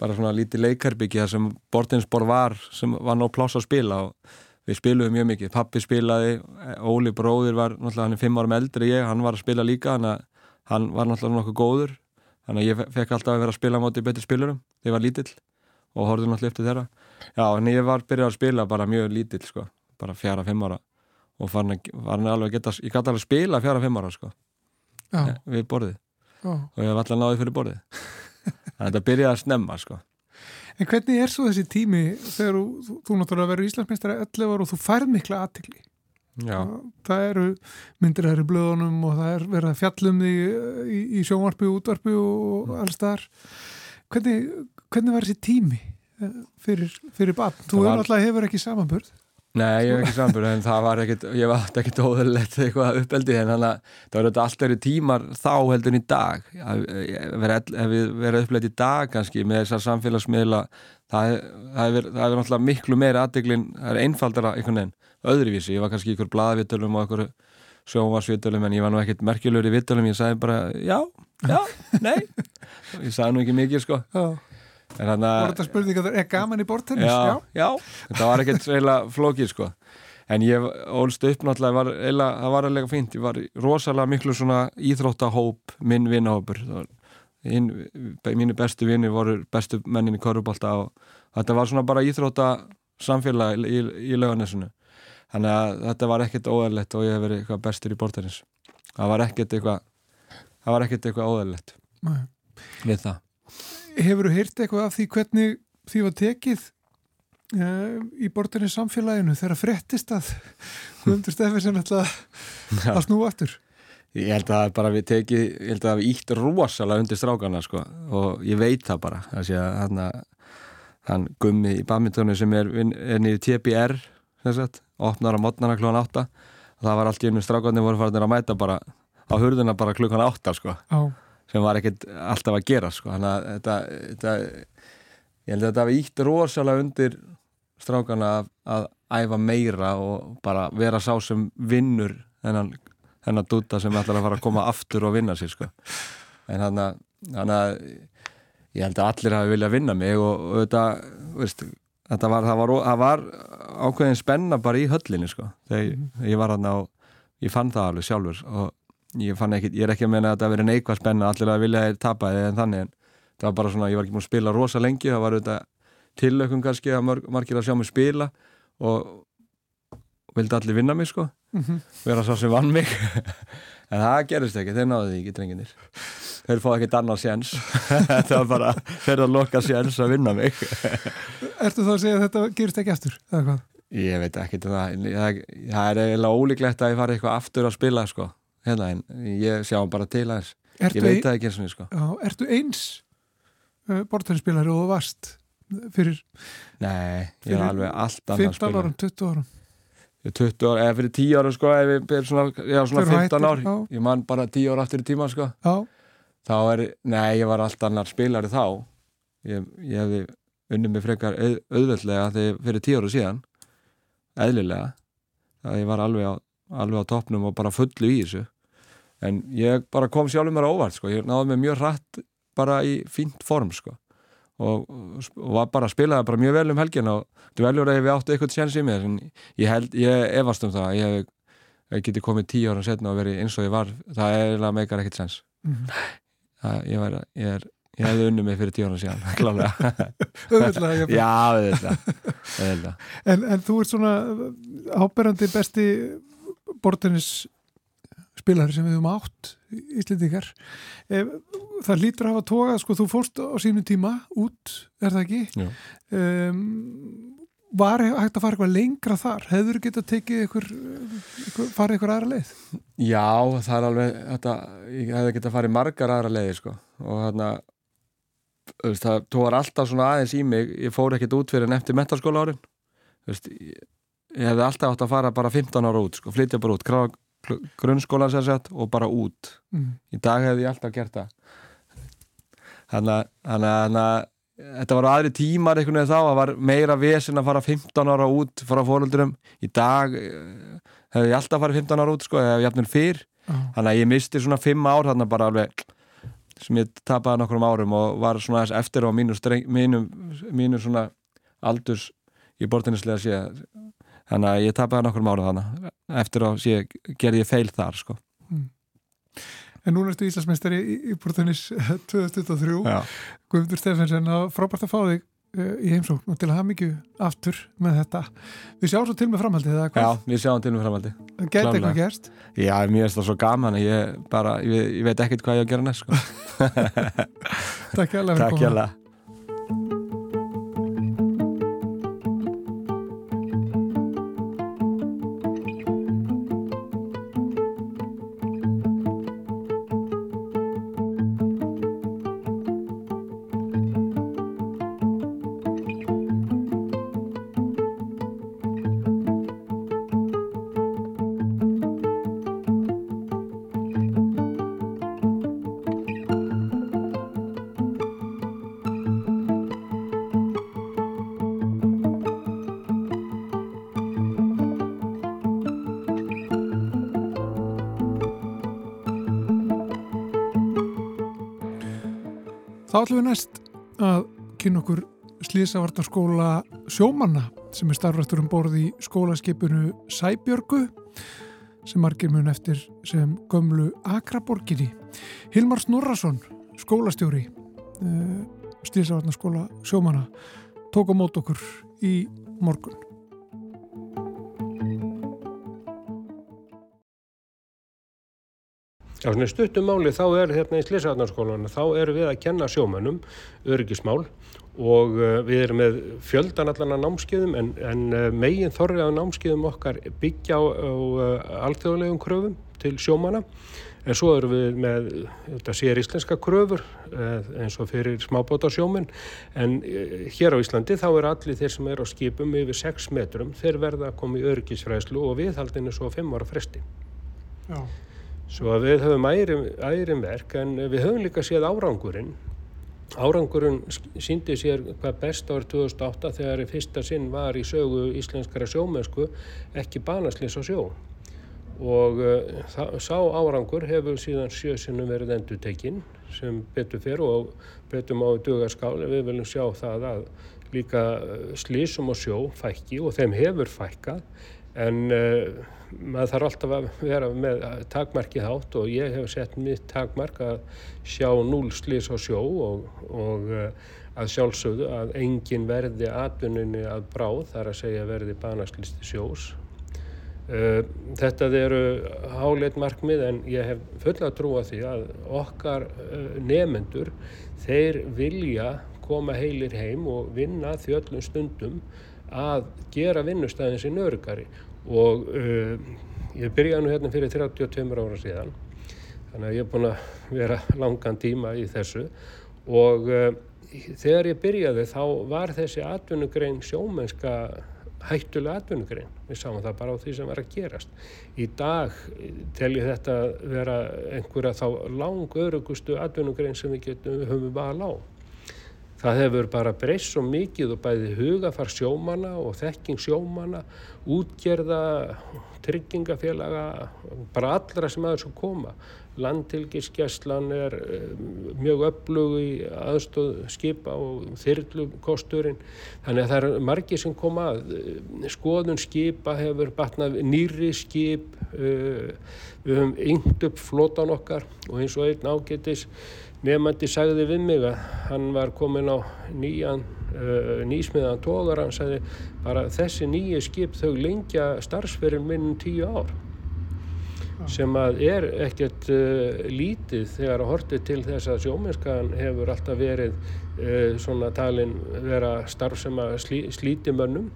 bara svona lítið leikherbyggi þar sem bortinnisborð var sem var ná pláss að spila. Og við spiluðum mjög mikið, pappi spilaði Óli bróðir var náttúrulega hann er fimm árum eldri ég, hann var að spila líka hann, hann var náttúrulega nokkuð góður. Þannig að ég fekk alltaf að vera að spila á móti betri spilurum. Þegar ég var lítill og horfði náttúrulega eftir þeirra já, en ég var byrjað að spila bara mjög lítill sko, bara fjara, fimm ára og var hann alveg að geta ég gæti alveg að spila fjara, fimm ára sko já. við borðið já. og ég hef alltaf náðið fyrir borðið að þetta byrjaði að snemma sko En hvernig er svo þessi tími þegar þú, þú, þú náttúrulega verður Íslandsmeistara 11 ára og þú færð mikla aðtikli Já. það eru myndir þær í blöðunum og það er verið að fjallum því í, í sjónvarpi og útvarpi og mm. Hvernig, hvernig var þessi tími eh, fyrir, fyrir bann? Þú var... alltaf hefur ekki samanbörð Nei, ég hef ekki sambur en það var ekkit, ég var ekkit óðurlegt eitthvað uppeldi en þannig að það var þetta allt eru tímar þá heldur en í dag. Ef við verðum uppeldi í dag kannski með þessar samfélagsmiðla það hefur náttúrulega miklu meira aðdeglin, það er einfaldara einhvern veginn öðruvísi, ég var kannski ykkur blaðvitölum og ykkur sjónvarsvitölum en ég var nú ekkit merkjulegur í vitölum, ég sagði bara já, já, nei. Ég sagði nú ekki mikið sko. Já. Voru þetta spurninga er gaman í bortennis? Já, já, þetta var ekkert eiginlega flókið sko. En ég ólst upp náttúrulega var, eila, það var alveg fint, ég var rosalega miklu svona íþróttahóp minn vinnahópur mínu bestu vinni voru bestu mennin í Körubálta og þetta var svona bara íþróttasamfélag í, í, í lögarnesinu þannig að þetta var ekkert óðarlegt og ég hef verið eitthvað bestur í bortennis það var ekkert eitthvað það var ekkert eitthvað óðarlegt við það. Hefur þú heyrt eitthvað af því hvernig því var tekið uh, í bortinni samfélaginu þegar frettist að Guðmundur Steffensen ætla að snúa aftur? Ég held að bara við tekið, ég held að við ítt rosalega undir strákana sko og ég veit það bara. Þannig að hann, gummi í badmintónu sem er, er niður TBR sagt, opnar á mótnarna klukkan 8 og það var allt í einu strákandi voru farinir að mæta bara á hurðuna bara klukkan 8 sko Já sem var ekkert alltaf að gera sko. þannig að þetta, þetta ég held að þetta var ítt rosalega undir strákana að, að æfa meira og bara vera sá sem vinnur þennan, þennan dúta sem ætlar að fara að koma aftur og vinna sér sko. en þannig að ég held að allir hafi viljað vinna mig og, og þetta, veist, þetta var, það var, það var ákveðin spenna bara í höllinni sko. þegar ég, ég var hann á ég fann það alveg sjálfur og ég, ekki, ég er ekki að menna að þetta verið neikvæð spenna allir að vilja tapa eða en þannig en það var bara svona, ég var ekki múin að spila rosa lengi það var auðvitað tillökun kannski að margir að sjá mig spila og vildi allir vinna mig sko mm -hmm. vera svo sem vann mig. En það gerist ekki, þeir náðu því ekki drenginir þeir fóði ekkert annað séns. Þetta var bara, þeir að loka séns að vinna mig. Ertu þá að segja að þetta gerist ekki hvað? Ég veit ekki það, það, það er eiginlega ólíklegt að ég fari eitthvað aftur að spila sko. Hérna en ég sjá bara til aðeins. Ég veit það ekki eins og sko. Ertu eins uh, bortarspilari og vast fyrir Nei, ég er alveg allt annað 15 árum, 20 árum 20 ára, eða fyrir 10 ára sko er svona, já, svona 15 ár já. ég man bara 10 ára aftur í tíma sko já. þá er, nei ég var allt annar spilari þá ég, ég hefði unnið mig frekar auð, auðveldlega þegar fyrir 10 ára síðan eðlilega það ég var alveg á, alveg á toppnum og bara fullu í þessu en ég bara kom sjálfur mér ávart sko. ég náði mig mjög rætt bara í fínt form sko. Og, og var bara að spila bara mjög vel um helgin og þú veljur að ég við áttu eitthvað séns í mér en ég, held, ég efast um það ég, ég geti komið tíu ára setna og verið eins og ég var það er eiginlega meikar ekkert -hmm. það, ég, var, ég er Ég hefði unnið mig fyrir tíu ára síðan, klálega. Öðvitað, Já, öðvitað. En, en þú ert svona áberandi besti bortinnis spilari sem við höfum átt íslendingar. Það lítur að hafa tókað sko þú fórst á sínu tíma út, er það ekki? Um, var hægt að fara eitthvað lengra þar? Hefur þú getað tekið ykkur, ykkur farið ykkur aðra leið? Já, það er alveg þetta, ég hefði getað farið margar aðra leiði sko. Og þarna það tókar alltaf svona aðeins í mig. Ég fór ekkert út fyrir en eftir metalskóla árin ég, ég hefði alltaf átt að fara bara 15 ára út sko, flytja bara út grunnskólan sér sett og bara út mm. í dag hefði ég alltaf gert það þannig að þetta var aðri tímar einhvern veginn þá það var meira vesen að fara 15 ára út frá fóröldurum í dag eh, hefði ég alltaf farið 15 ára út sko, hefði ég hafði fyrr uh. þannig að ég misti svona 5 ár þannig að bara alveg sem ég tapaði nokkur um árum og var svona eftir á mínu, streng, mínu, mínu svona aldurs í bortinislega séð þannig að ég tapaði nokkur mánu þannig eftir að sé, gerði ég feil þar sko. mm. En núna ertu Íslandsmeistari í, í Bortunis 2023 Guðmundur Stefensen frábært að fá þig uh, í heimsókn og til að hafa mikið aftur með þetta Við sjáum svo til með framhaldi Já, við sjáum til með framhaldi Gæti eitthvað gerst? Já, mér finnst það svo gaman ég, bara, ég, ég veit ekkert hvað ég á að gera næst sko. Takk hjá Takk Þá ætlum við næst að kynna okkur slísavartarskóla sjómanna sem er starfrættur um borð í skólaskipinu Sæbjörgu sem margir mun eftir sem gömlu Akraborginni. Hilmar Snorrason, skólastjóri uh, slísavartarskóla sjómanna, tók á mót okkur í morgun. Já, svona stuttum máli þá er hérna í Sliðsarnarskólanum, þá erum við að kenna sjómannum öryggismál og uh, við erum með fjöldan allan af námskeiðum en, en uh, megin þorrið af námskeiðum okkar byggja á, á uh, alþjóðlegum kröfum til sjómanna en svo erum við með, þetta sér íslenska kröfur eins og fyrir smábóta sjóminn en hér á Íslandi þá er allir þeir sem er á skipum yfir 6 metrum, þeir verða að koma í öryggisfræðslu og viðhaldinu svo 5 ára fresti. Já. Svo að við höfum ærim, ærim verk en við höfum líka séð árangurinn. Árangurinn síndi sér hvað best árið 2008 þegar í fyrsta sinn var í sögu íslenskara sjómennsku ekki banaslis á sjó. Og það, sá árangur hefur síðan sjösinnum verið endur tekinn sem betur fyrir og betum á dugarskáli. Við viljum sjá það að líka slísum á sjó fækki og þeim hefur fækkað en uh, maður þarf alltaf að vera með takmarkið hátt og ég hef sett mitt takmark að sjá núl slís á sjó og, og uh, að sjálfsögðu að engin verði atvinninni að bráð þar að segja verði banaslisti sjós. Uh, þetta eru háleit markmið en ég hef fulla að trúa því að okkar nefendur þeir vilja koma heilir heim og vinna þjöllum stundum að gera vinnustæðin sín örgari og uh, ég byrjaði nú hérna fyrir 32 ára síðan þannig að ég er búin að vera langan tíma í þessu. Og uh, þegar ég byrjaði þá var þessi atvinnugrein sjómennska hættulega atvinnugrein. Við sáum það bara á því sem var að gerast. Í dag tel ég þetta vera einhverja þá lang örugustu atvinnugrein sem við getum við höfum val á Það hefur bara breyst svo mikið og bæði hugafar sjómana og þekking sjómana, útgerða, tryggingafélaga, bara allra sem aðeins að koma. Landtilgiskeslan er eh, mjög öflug í aðstóð skipa og þyrlukosturinn. Þannig að það er margir sem koma að. Skoðun skipa hefur batnað nýri skip, eh, við höfum yngt upp flótan okkar og eins og einn ágetis Nefnandi sagði við mig að hann var komin á nýjan uh, nýsmiðan tógar, hann sagði bara þessi nýju skip þau lengja starfsferðin minn tíu ár. Ja. sem að er ekkert uh, lítið þegar að hortið til þess að sjómennskan hefur alltaf verið uh, svona talin vera starf sem að slí, slíti mönnum.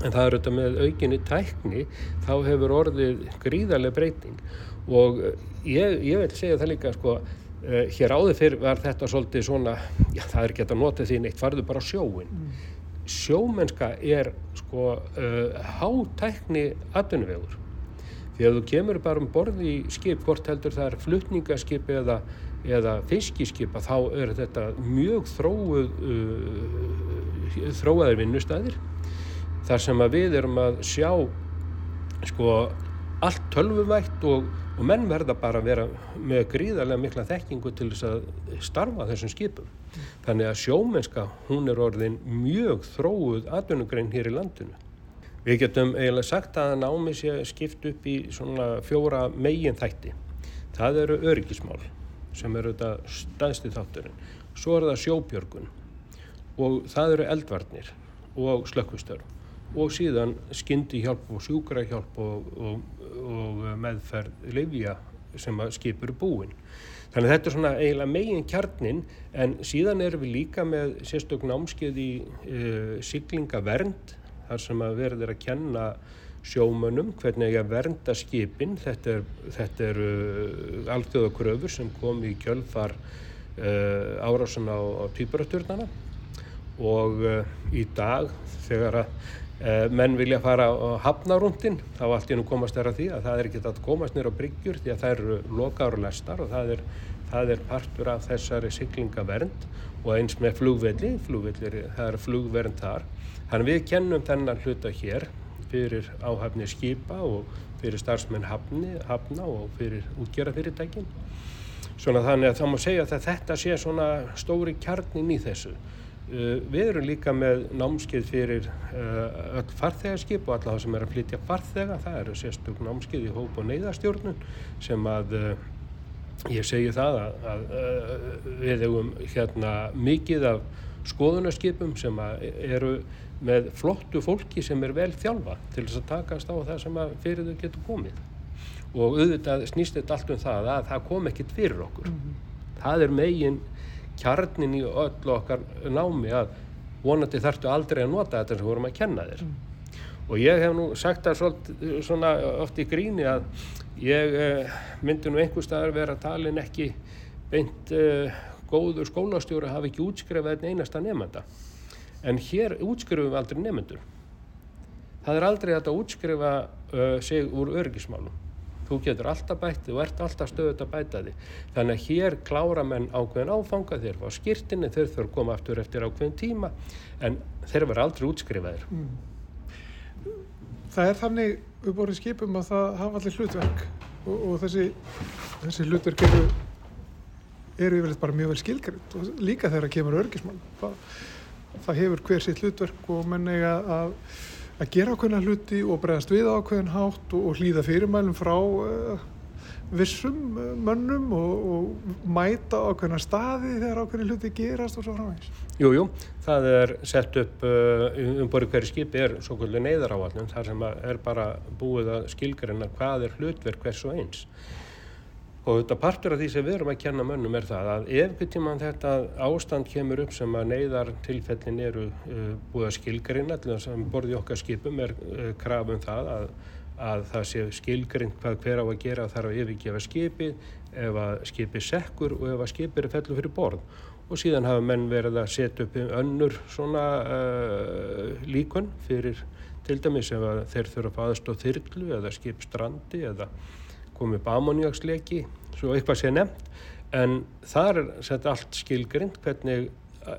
En það er auðvitað með aukinni tækni þá hefur orðið gríðarlega breyting. Og ég, ég vil segja það líka sko Uh, hér áður fyrr var þetta svolítið svona, já það er ekki að nota því neitt, farðu bara á sjóin. Mm. Sjómennska er sko uh, hátækni atvinnuvegur. Því að þú kemur bara um borði í skip, hvort heldur það er flutningaskip eða, eða fiskiskip, þá er þetta mjög þróuð, uh, þróaðir vinnustæðir. Þar sem að við erum að sjá sko allt tölvuvægt og og menn verða bara að vera með gríðarlega mikla þekkingu til þess að starfa þessum skipum. Þannig að sjómennska, hún er orðin mjög þróuð atvinnugrein hér í landinu. Við getum eiginlega sagt að námi sé skipt upp í svona fjóra megin þætti. Það eru öryggismál sem eru þetta staðstu þátturinn. Svo er það sjóbjörgun og það eru eldvarnir og slökkvistörn og síðan skyndi hjálp og sjúkra hjálp og, og og meðferð livja sem að skipur búin. Þannig að þetta er svona eiginlega megin kjarnin en síðan erum við líka með sérstök námskeið í uh, siglingavernd þar sem að verður að kenna sjómönnum hvernig að vernda skipin. Þetta er, þetta er uh, alþjóðakröfur sem kom í kjölfar uh, árásan á, á týpuraturðana og í dag þegar að menn vilja fara á hafnarúndin, þá allt í nú komast þeirra því að það er ekki að komast nýra á bryggjur því að það eru lokaður og það er, það er partur af þessari syklingavernd og eins með flugvelli, flugvellir, það er flugvernd þar. Þannig við kennum þennan hluta hér fyrir áhafni skipa og fyrir starfsmenn hafni, hafna og fyrir útgerðafyrirtækin. Svona þannig að það má segja að þetta sé svona stóri kjarnin í þessu. Uh, við erum líka með námskeið fyrir uh, öll farþegarskip og alla það sem er að flytja farþega. Það eru sérstök námskeið í hóp og neyðastjórnun sem að uh, ég segi það að, að við hefum hérna mikið af skoðunarskipum sem eru með flottu fólki sem er vel þjálfa til þess að takast á það sem fyrir þau getur komið. Og auðvitað snýst þetta allt um það að það kom ekkit fyrir okkur. Mm -hmm. Það er megin kjarnin í öll okkar námi að vonandi þarftu aldrei að nota þetta sem vorum að kenna þér. Mm. og ég hef nú sagt það svolítið, svona oft í gríni að ég eh, myndi nú einhver staðar vera talin ekki beint eh, góður skólastjóra hafi ekki útskrefað einn einasta nefnda en hér útskrefum við aldrei nefndur það er aldrei að útskrefa uh, sig úr örgismálum þú getur alltaf bætt, þú ert alltaf stöðut að bæta því. Þannig að hér klára menn ákveðin áfanga, þeir fá skýrtinni, þeir þurfa að koma aftur eftir ákveðin tíma, en þeir verða aldrei útskrifaðir. Mm. Það er þannig uppborðið skipum að það hafa allir hlutverk og, og þessi, þessi hlutverk eru, eru yfirleitt bara mjög vel skilgrind og líka þegar það kemur örgismann. Það, það hefur hver sitt hlutverk og menn eiga að að gera ákveðna hluti og bregðast við ákveðin hátt og, og hlýða fyrirmælum frá uh, vissum uh, mönnum og, og mæta ákveðna staði þegar ákveðin hluti gerast og svo framvegs. Jújú, það er sett upp uh, um borðu hverju skipi er svo kvöldu neyðaráallum þar sem er bara búið að skilgreina hvað er hlutverk hvers og eins og þetta partur af því sem við erum að kenna mönnum er það að ef tíma þetta ástand kemur upp sem að neyðar tilfellin eru uh, búið að skilgarinn allir sem borði okkar skipum er uh, krafum það að, að það sé skilgarinn hvað hver á að gera þarf að yfirgefa skipið ef að skipið sekkur og ef að skipið er fellur fyrir borð. Og síðan hafa menn verið að setja upp önnur svona uh, líkun fyrir til dæmis ef þeir þurfa að faðast á þyrlu eða skip strandi eða komið upp ammoniaksleki, svo eitthvað sé nefnt, en þar er þetta allt skilgrind hvernig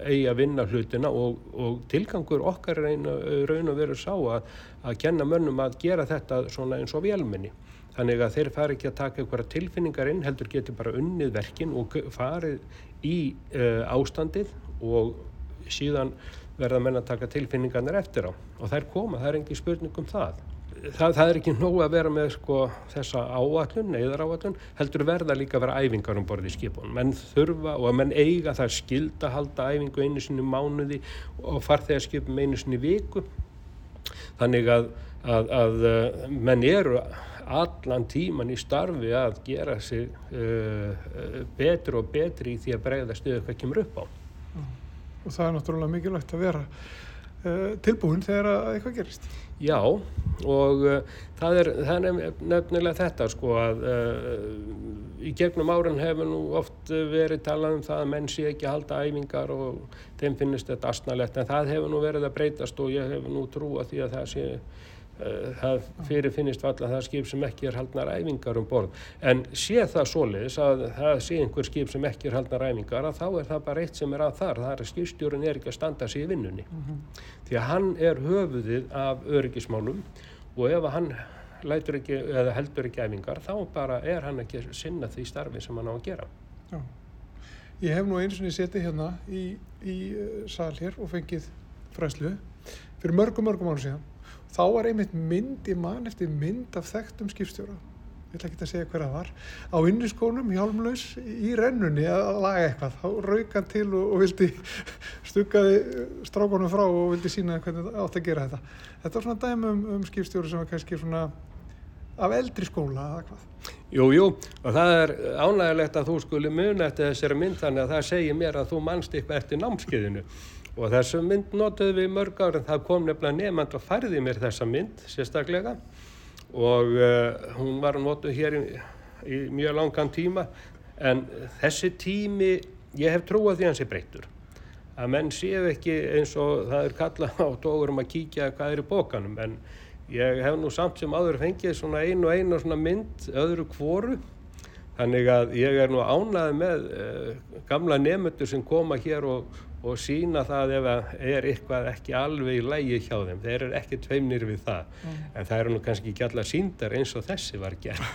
eigi að vinna hlutina og, og tilgangur okkar reyna, raun og veru sá að, að kenna mönnum að gera þetta svona eins og vélminni. Þannig að þeir fari ekki að taka einhverja tilfinningar inn, heldur geti bara unnið verkin og farið í uh, ástandið og síðan verða menn að taka tilfinningarnir eftir á. Og þær koma, það er engi spurning um það það, það er ekki nóg að vera með sko, þessa áallun, neyðar áallun heldur verða líka að vera æfingar um borði í skipun. Menn þurfa og að menn eiga það skild að halda æfingu einu sinni mánuði og farþegarskipum einu sinni viku. Þannig að, að, að uh, menn eru allan tíman í starfi að gera sig uh, betur og betri í því að bregða stuðu hvað kemur upp á. Og það er náttúrulega mikilvægt að vera uh, tilbúin þegar eitthvað gerist Já og uh, það, er, það er nefnilega þetta sko að uh, í gegnum árin hefur nú oft verið talað um það að menn sé ekki að halda æfingar og þeim finnist þetta asnalegt en það hefur nú verið að breytast og ég hefur nú trúa því að það sé það fyrir finnist valla það skip sem ekki er haldnar æfingar um borð. En sé það svoleiðis að það sé einhver skip sem ekki er haldnar æfingar að þá er það bara eitt sem er að þar. Það er að skipstjórun er ekki að standa sig í vinnunni. Mm -hmm. því að hann er höfuðið af öryggismálum og ef hann ekki, heldur ekki æfingar þá bara er hann ekki sinna því starfi sem hann á að gera. Já. Ég hef nú eins og niður setið hérna í, í uh, sal hér og fengið fræslu fyrir mörgum mörgum ára síðan þá var einmitt mynd í mann eftir mynd af þekktum skipstjóra. Ég ætla ekki að segja hver að var. Á inniskónum hjálmlaus í rennunni að laga eitthvað, þá rauk hann til og, og vildi stuggaði strákonum frá og vildi sína hvernig það átt að gera þetta. Þetta var svona dæmi um, um skipstjóru sem var kannski svona af eldri skóla eða hvað Jú, jú, og það er ánægilegt að þú skuli muna eftir þessari mynd þannig að það segir mér að þú mannst eitthvað eftir námskeiðinu og þessu mynd notuðu við mörg ára en það kom nefnilega nefnand og færði mér þessa mynd sérstaklega. Og uh, hún var notuð hér í, í mjög langan tíma. En þessi tími ég hef trúið því hans er breytur að menn séu ekki eins og það er kallað á tókurum að kíkja hvað er í bókanum en ég hef nú samt sem áður fengið svona einu og einu svona mynd öðru kvoru þannig að ég er nú ánað með uh, gamla nefnendur sem koma hér og og sína það ef það er eitthvað ekki alveg í lægi hjá þeim þeir eru ekki tveimnir við það mm. en það eru nú kannski ekki alla síndar eins og þessi var gerð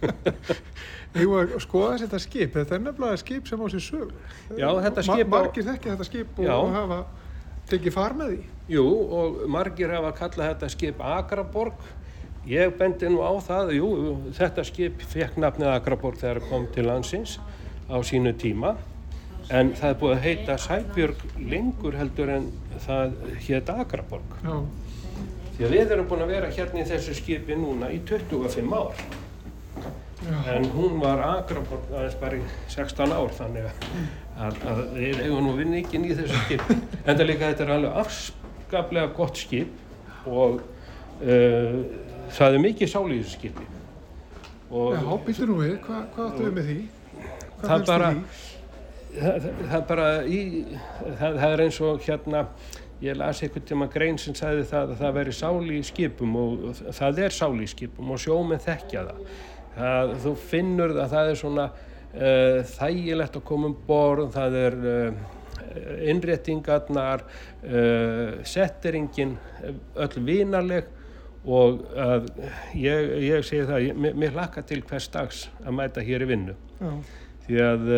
var að skoða þetta skip, þetta er nefnilega skip sem á sér sög. Já, þetta skip á- Margir þekki þetta skip og, Já. hafa tekið far með því. Jú, og margir hafa kallað þetta skip Akraborg. Ég bendi nú á það, jú, þetta skip fekk nafnið Akraborg þegar kom til landsins á sínu tíma. En það er búið að heita Sæbjörg lengur heldur en það hétt Akraborg. Já, Því að við erum búin að vera hérna í þessu skipi núna í 25 ár. já, En hún var Akraborg aðeins bara í 16 ár þannig að, að, að við eigum nú vinni ekki í þessu skip. En það líka þetta er alveg afskaplega gott skip og uh, það er mikið sál í þessu skipi. Já, býttu nú við, Hva, hvað áttu við með því? Hvað Það bara- því? Það, það, bara í, það, það er eins og hérna, ég las einhvern tíma grein sem sagði það að það veri sál í skipum og það er sál í skipum og sjómenn þekkja það. það þú finnur að það er svona uh, þægilegt að koma um borð, það er uh, innréttingarnar, uh, setteringin, öll vinaleg og að ég, ég segi það, ég, mér, hlakka til hvers dags að mæta hér í vinnu Já, því að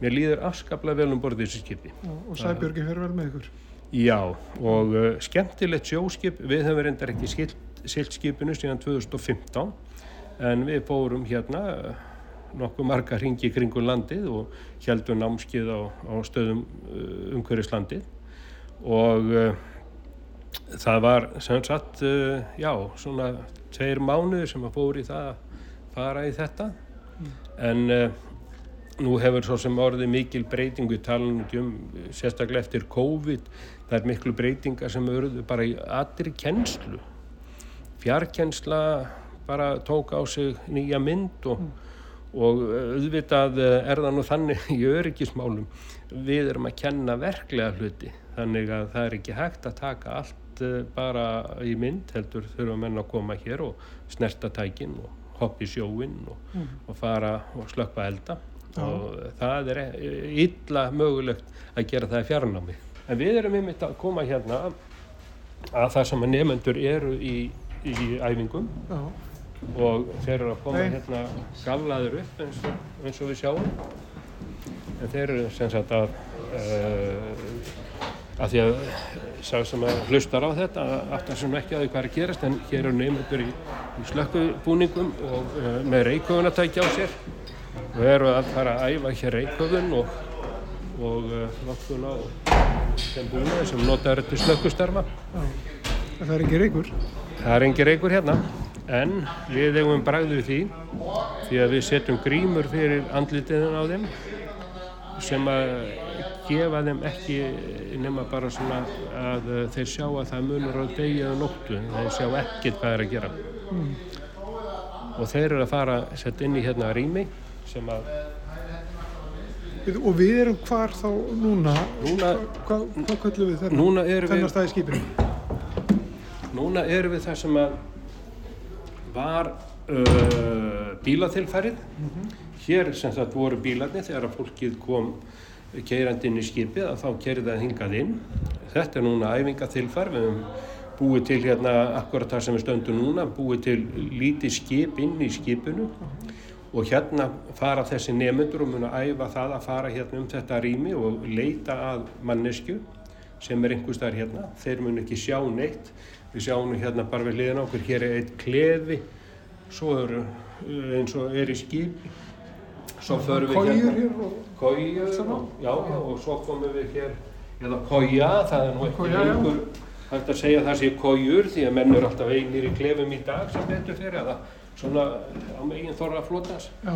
mér líður afskaplega vel um borðið þessu skipi. já, og Sæbjörgi fer vel með ykkur. Já, og uh, skemmtilegt sjóskip, við höfum reyndar ekki silt skipinu síðan 2015 en við fórum hérna uh, nokkuð marga hringi kringum landið og heldum námskið á, á stöðum uh, umhverfislandið og uh, það var sem sagt, uh, já, svona tveir mánuðir sem að í það að fara í þetta en uh, nú hefur svo sem orðið mikil breyting við talum ekki um eh, sérstaklega eftir COVID. Það er miklu breytingar sem örðu bara í allri kennslu. Fjarkensla bara tók á sig nýja mynd og, og eh, auðvitað eh, er það nú þannig í öryggismálum. Við erum að kenna verklega hluti þannig að það er ekki hægt að taka allt eh, bara í mynd heldur þurfa menn að koma hér og snerta tækin og hoppa í sjóin og, og fara og slökka elda og það er e- illa mögulegt að gera það í fjarnámi. En við erum einmitt að koma hérna að það sem að nefnendur eru í, í æfingum Já, og þeir eru að koma Nei. hérna gaflaður upp eins og, eins og við sjáum. En þeir eru sem sagt að, uh, að því að sá sem að hlustar á þetta aftar sem ekki að því hvað er að gerast en hér eru nefnendur í, í slökkubúningum og uh, með reykvögunatæki á sér og eru að fara að æfa hér reykvögun og, og uh, nokkuna og þeim búnaði sem notaður til slökkustarfa. Það er ekki reykur. Það er engin reykur hérna, en við eigum bragðu því því að við setjum grímur fyrir andlitiðin á þeim sem að gefa þeim ekki nema bara svona að uh, þeir sjá að það munur á degi eða nóttu, þeir sjá ekkert hvað er að gera. Og þeir eru að fara setja inn í hérna rými sem að Og við erum hvar þá núna? Núna- Hvað, hvað kallum við þennan? núna erum Þennan við, stað í skipinu? núna erum við það sem að var uh, bílatilfærið hér sem sagt voru bílarnir þegar að fólkið kom keirandi inn í skipið að þá keirði það hingað inn þetta er núna æfingatilfær við höfum búið til hérna akkurat það sem við stöndum núna búið til lítið skip inn í skipinu og hérna fara þessi nefnendur og muna æfa það að fara hérna um þetta rými og leita að mannesku sem er einhvers þar hérna. Þeir mun ekki sjá neitt. Við sjáum hérna bara við hliðina á okkur. Hér er eitt klefi. Svo eru uh, eins og er í skipi svo förum við hérna. Hér og... og svo komum við hér. Eða kója, það er nú ekki lengur hægt að segja að það sé kójur því að menn eru alltaf einir í klefum í dag sem betur fyrir eða svona á megin þorra flotans. Já,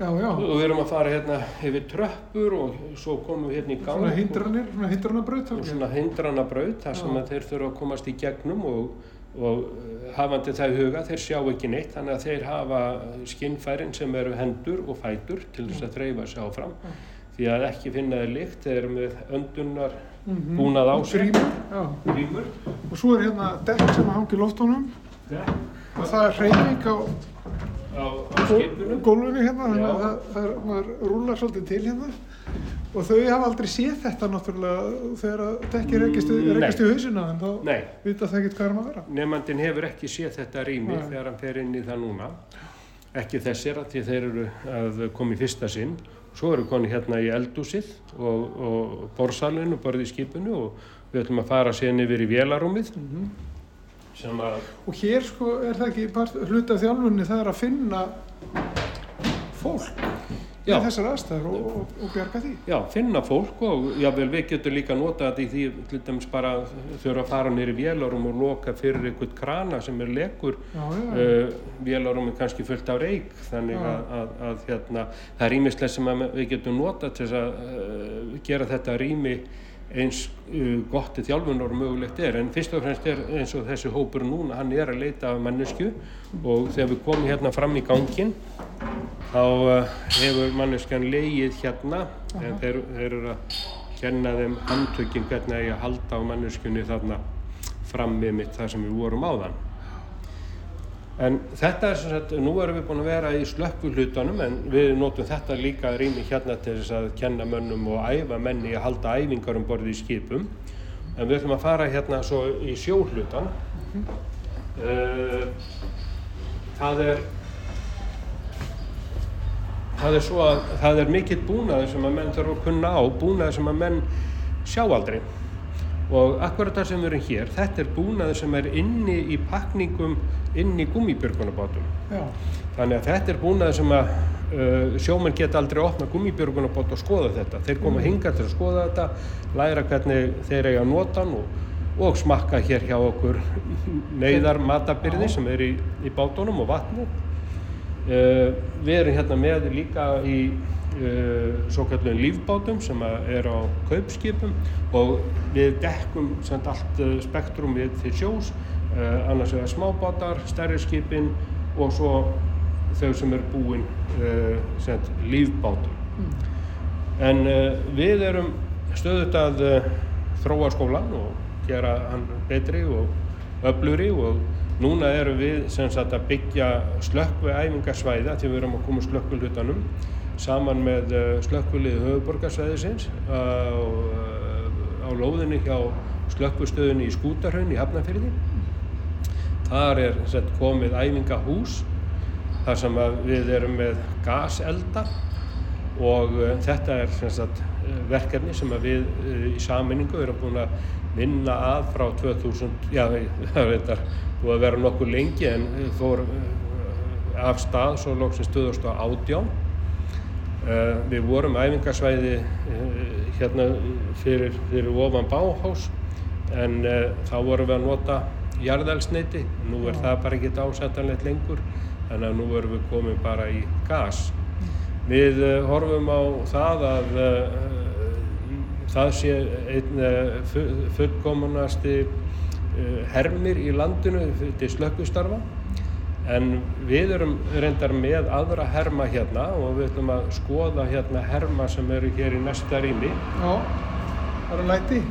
já, já. og við erum að fara hérna yfir tröppur og svo komum við hérna í gang. Svona hindranir, svona hindranabraut. og svona hindrana braut þar sem Já. að þeir þurfa að komast í gegnum og, og uh, hafandi það í huga þeir sjá ekki neitt. Þannig að þeir hafa skinnfærin sem eru hendur og fætur til þess að þreyfa sig áfram. Því að ekki finna þeir lykt þeir eru með öndunar Mhm. búnað á sig já. Og svo er hérna dekk sem hangi loftunum og það er hreyfing á á, á gólfinu hérna, þannig að það, það er, maður rúlar svolítið til hérna. Og þau hafa aldrei séð þetta náttúrulega þegar að dekki rekist, Mm, í hausina en þá Nei, vita það ekkert hvað er maður að vera. nefnandinn hefur ekki séð þetta rými Nei. þegar hann fer inn í það núna. Ekki þessir að þeir eru að koma í fyrsta sinn. Svo eru koni hérna í eldúsið og, og borsalinu, borðið í skipinu og við ætlum að fara síðan yfir í vélarúmið sem að Og hér sko er það ekki part, hluti af þjálfunni það er að finna fólk Já. í þessar aðstæður og, og, og bjarga því. Já, finna fólk og jável við getum líka notað þetta í því til dæmis bara þurfa að fara neyri vélarum og loka fyrir einhvern krana sem er lekur Já, já, uh, vélarum er kannski fullt af reik þannig að, að, að hérna, það er ímislega sem við getum notað til að uh, gera þetta rými eins uh, gott til þjálfunar og mögulegt er. En fyrst og fremst er eins og þessi hópur núna hann er að leita af mannesku og þegar við komum hérna fram í gangin þá uh, hefur manneskjan leigið hérna. En þeir, þeir eru að kenna þeim handtökin hvernig að halda á manneskjunni þarna fram með mitt þar sem við vorum áðan En þetta er sem sagt, nú erum við búin að vera í slökku hlutunum en við notum þetta líka rými hérna til þess að kenna mönnum og æfa menni að halda æfingar um borði í skipum. En við ætlum að fara hérna svo í sjóhlutan. Uh, það er það er að það er mikill búnaður sem að menn þarf að kunna á, búnaður sem að menn sjá aldrei. Og akkurat það sem við erum hér, þetta er búnaður sem er inni í pakningum inn í gummibjörgunabátum. Þannig að þetta er búnaður sem að uh, sjómenn geta aldrei opna gummibjörgunabát og skoða þetta. Þeir koma hingað til að skoða þetta, læra hvernig þeir eiga að nota hann og, og smakka hér hjá okkur neyðar matabyrði sem er í, í bátunum og vatni. Uh, við erum hérna með líka í svo kallum lífbátum sem er á kaupskipum og við dekkum samt allt uh, spektrum við til sjós, uh, annars vegar smábátar, stærri skipin og svo þau sem er búin samt lífbátum. En uh, við erum stöðut að þróa skólan og gera hann betri og öfluri og núna erum við sem sagt að byggja slökkvi æfingarsvæða því við erum að koma slökkvulhutanum saman með uh, slökkvulið höfuborgarsvæðisins á, uh, á lóðinni hjá slökkvustöðunni í Skútarhaun í Hafnarfyrði. Þar er sagt, komið æfingahús þar sem við erum með gaselda og þetta er sagt, verkefni sem við í sammenningu erum búin að vinna að frá 2000, já það að búið að vera nokkuð lengi en fór af stað svo lóksins 2018. Uh, við vorum æfingarsvæði uh, hérna fyrir, fyrir ofan Báhás en uh, þá vorum við að nota jarðelsneiti, nú er það bara ekki ásættanlegt lengur þannig að nú erum við komin bara í gas. Við horfum á það að það sé einn fu- fullkomunasti hermir í landinu til slökkustarfa en við erum reyndar með aðra herma hérna og við ætlum að skoða hérna herma sem eru hér í næsta rými. já, það eru læti.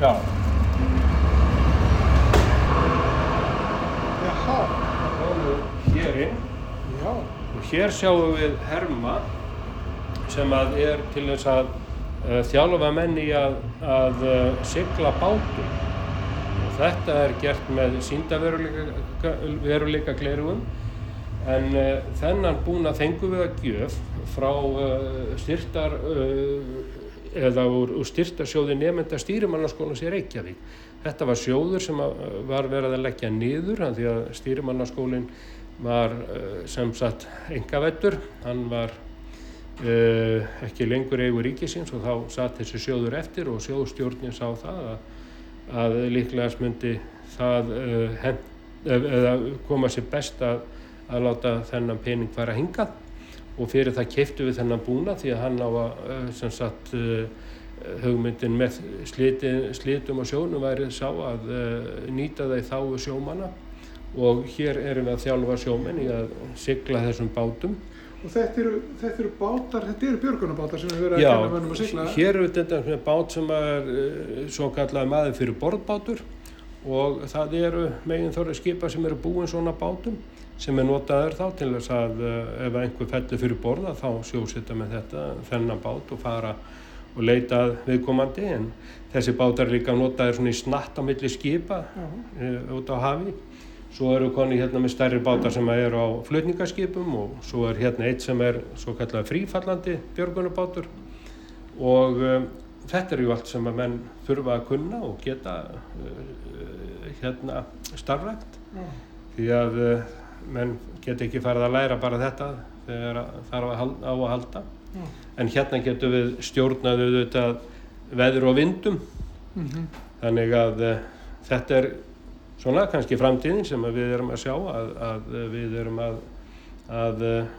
Já. Jaha, Það komum hér inn já, og hér sjáum við herma sem að er til þess að uh, þjálfa menni að, að uh, sigla bátum þetta er gert með síndaveruleika veruleika glerugum en uh, þennan búna fengum við að gjöf frá uh, styrtar uh, eða úr, úr styrtarsjóði nefnda stýrimannaskólan sér Reykjavík. Þetta var sjóður sem að, var verið að leggja niður því að stýrimannaskólinn var sem sagt engavettur, hann var uh, ekki lengur eigu ríkisins og þá satt þessi sjóður eftir og sjóðstjórnin sá það að, að líklegast myndi það uh, hent, eða koma sér best að, að láta þennan pening fara hingað. Og fyrir það keiftu við þennan búna því að hann á að uh, sem sagt uh, hugmyndin með sliti, slitum og sjónum væri sá að uh, nýta það í þáu sjómana og hér erum við að þjálfa sjómenn í að sigla þessum bátum og þetta eru, þetta eru bátar, þetta eru björgunabátar sem við verðum að Já, kenna mönnum að sigla. hér er þetta með bát sem er uh, svo kallað maður fyrir borðbátur og það eru megin þorri skipa sem eru búin svona bátum sem er notaður þá til þess að uh, ef einhver fellur fyrir borða þá sjósita með þetta þennan bát og fara og leita viðkomandi en þessi bátar er líka notaður svona í snatt á milli skipa Já. uh, út á hafi svo eru koni hérna með stærri bátar sem eru á flutningaskipum og svo er hérna eitt sem er svo kallar frífallandi björgunabátur og um, þetta er ju allt sem að menn þurfa að kunna og geta uh, hérna starfrækt. Því að uh, menn geta ekki farið að læra bara þetta þegar það halda, á að halda. Já. en hérna getum við stjórnaðu veður og vindum. Mhm. þannig að uh, þetta er svona kannski framtíðin sem við erum að sjá að, að við erum að, að uh,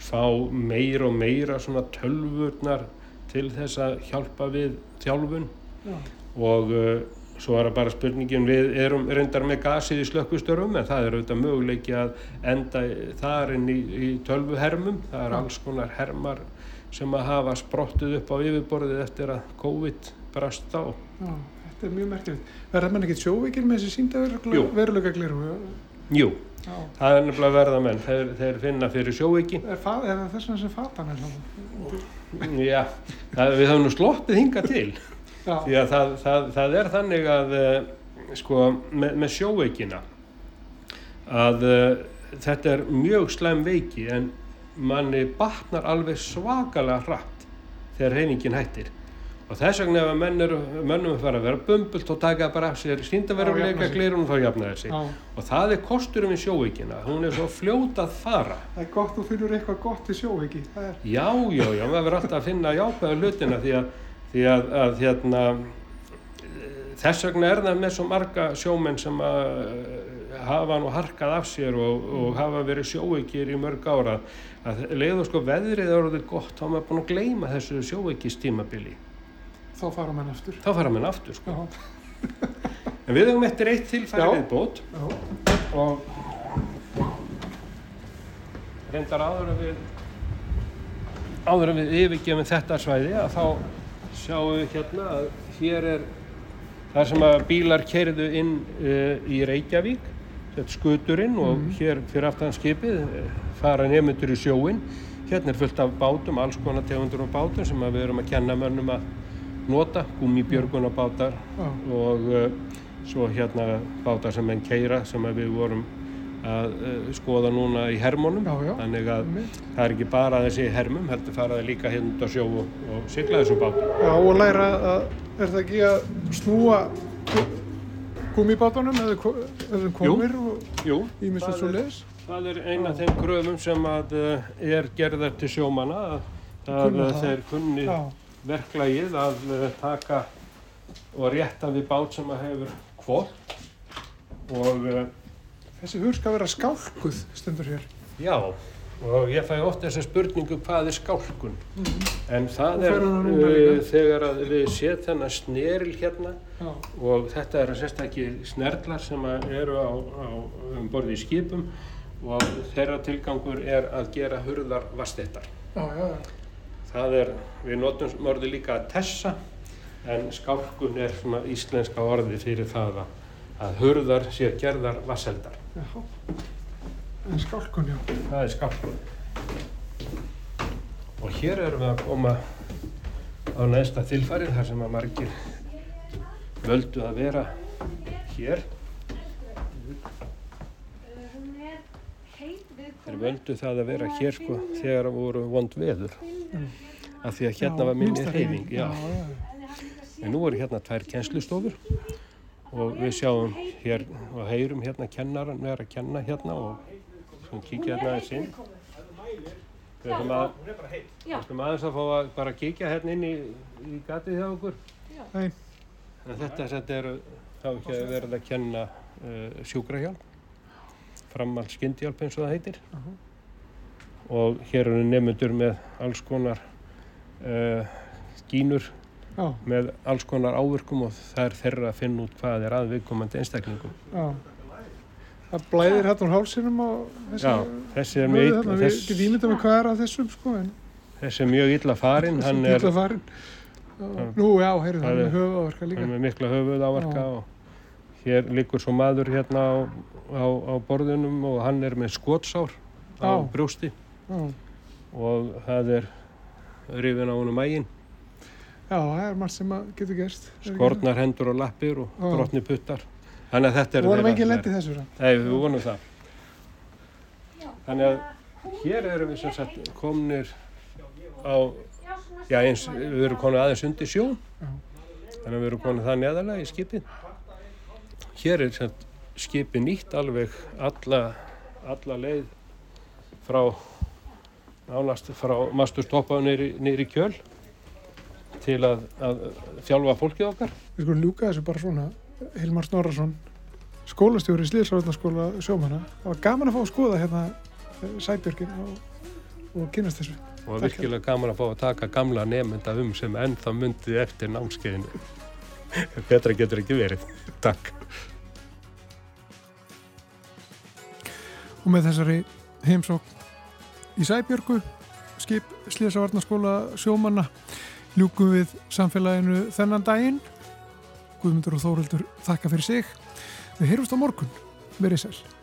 fá meira og meira svona tölvurnar til þess að hjálpa við þjálfun. Já. og uh, svo er það bara spurningin við erum reyndar með gasið í slökkustörfum en það er auðvitað möguleiki að enda þar inn í, í tölvuhermum. Það er alls konar hermar sem að hafa sprottið upp á yfirborðið eftir að COVID brast á Já, þetta er mjög merkilegt. Verða menn ekkert sjóveikir með þessi sínda veruleika gliru? Jú, Já. það er nefnilega verða menn þeir, þeir finna fyrir sjóveiki Er, það þess vegna sem fatan er saman? Já, það, við höfum nú sloppið hinga til Já, því að það, það, það er þannig að uh, sko, með, með sjóveikina að uh, þetta er mjög slæm veiki en manni batnar alveg svakalega hratt þegar reyningin hættir og þess vegna ef að menn eru, mönnum er fara að vera bumbult og taka bara af sér síndaveruleika glirun þá jafnaði sig. já, og það er kosturum við sjóveikina hún er svo fljót að fara. Það er gott þú finnur eitthvað gott í sjóveiki. Það er, Já, já, já, maður verður alltaf að finna jákvæða hlutina því að, því að, að hérna, þess vegna er það með svo marga sjómenn sem að eh, hafa nú harkað af sér og, og hafa verið sjóveikir í mörg ára að leiðu sko veðrið orðið gott þá er maður búin að gleyma þessu sjóveikistímabili þá fara menn aftur. þá fara menn aftur sko. En við höfum eftir eitt tilfæri Já. viðbót. Já, og reyndar áður en við áður en við yfirgefum þetta svæði að þá sjáum við hérna að hér er þar sem að bílar kerðu inn uh, í Reykjavík þetta skuturinn og hér fyrir aftan skipið eh, fara nefndur í sjóin hérna er fullt af bátum, alls konar tegundur og bátum sem að við erum að kenna mönnum að nota, gummibjörgunabátar og uh, svo hérna bátar sem menn keira sem við vorum að uh, skoða núna í hermónum. Já, já. þannig að einmitt. það er ekki bara þessi í hermum heldur faraði líka hérna út á sjó og, og sigla þessum bátum. Já, og læra að, er það ekki að snúa gummibátunum eða ko- eða komir og Jú, ímislegt það svo leiðis? það er eina af þeim gröfum sem að uh, er gerðar til sjómanna að, að þeir kunni Já, verklagið að uh, taka og rétta við bát sem að hefur kvótt og uh, þessi hur skal vera skálkuð stendur hér. Já, og ég fæ oft þessa spurningu hvað er skálkun en það er uh, þegar að við séð þennan sneril hérna Já, og þetta eru sérstakir snerlar sem að eru á, á um borði í skipum og þeirra tilgangur er að gera hurðar vastettar. já, já, já. Það er, við notum orði líka að tessa en skálkun er svona íslenska orði fyrir það að, að hurðar séu gerðar vasseldar. já. En skálkun, já. Það er skálkun. Og hér erum við að koma á næsta þilfarið þar sem að margir völdu að vera hér. Þeir völdu það að vera hér sko þegar það voru vond veður. Af því að hérna Já, var minni já, En nú eru hérna tvær kennslustofur og við sjáum hér og heyrum hérna kennaran vera að kenna hérna og svo kíkja hérna aðeins inn. Við ætlum að, við ætlum aðeins að fá að bara kíkja hérna inn í, í gatið hjá okkur. Nei. En þetta, þetta eru þá ekki að verða að kenna uh, sjúkrahjálp, framhald skyndhjálp eins og það heitir. Og hér eru nefnendur með alls konar uh, skínur já, með alls konar ávirkum og það er þeirra að finna út hvað er að viðkomandi einstaklingum. já. Það blæðir hérna úr hálsinum á þessi... Já, þessi er mjög illa, Við þess, getum ímyndað með hvað er að þessum, sko, en þessi er mjög illa farinn, hann þessi er, illa farin. Nú, já, heyrðu, Það það er- er höfuðáverka líka. hann er með mikla höfuð áverka Já. og hér liggur svo maður hérna á, á, á borðunum og hann er með skotsár á Já. brjósti Já, og það er rifin á honum ægin, já, það er margt sem getur gerst. er skornar hendur og lappir og Já. brotni puttar. þannig að þetta er Við vorum þeirra- ekki lendi þessu. Nei, við vonum það. Þannig að hér erum við sem sagt komnir á, já eins, við erum komin aðeins undir sjó. Þannig að við erum komin það neðarlega í skipið. Hér er sem sagt skipið nýtt alveg alla, alla leið frá, nánast frá mastustoppa nýri kjöl til að, að þjálfa fólkið okkar. Við skulum ljúka þessu bara svona. Hilmar Snorarsson, skólastjóri í Slýðsvarðarskóla sjómanna. Það var gaman að fá að skoða hérna eh, Sæbjörgin og, og kynast þessu. og Takk virkilega gaman að fá að taka gamla nefnda um sem ennþá myndið eftir námskeiðinu. Betra getur ekki verið. Takk. Og með þessari heimsók í Sæbjörgu, skip Slýðsvarðarskóla sjómanna, ljúkum við samfélaginu þennan daginn. Guðmundur og Þóruldur þakka fyrir sig. Við heyrumst á morgun. Verið sæl.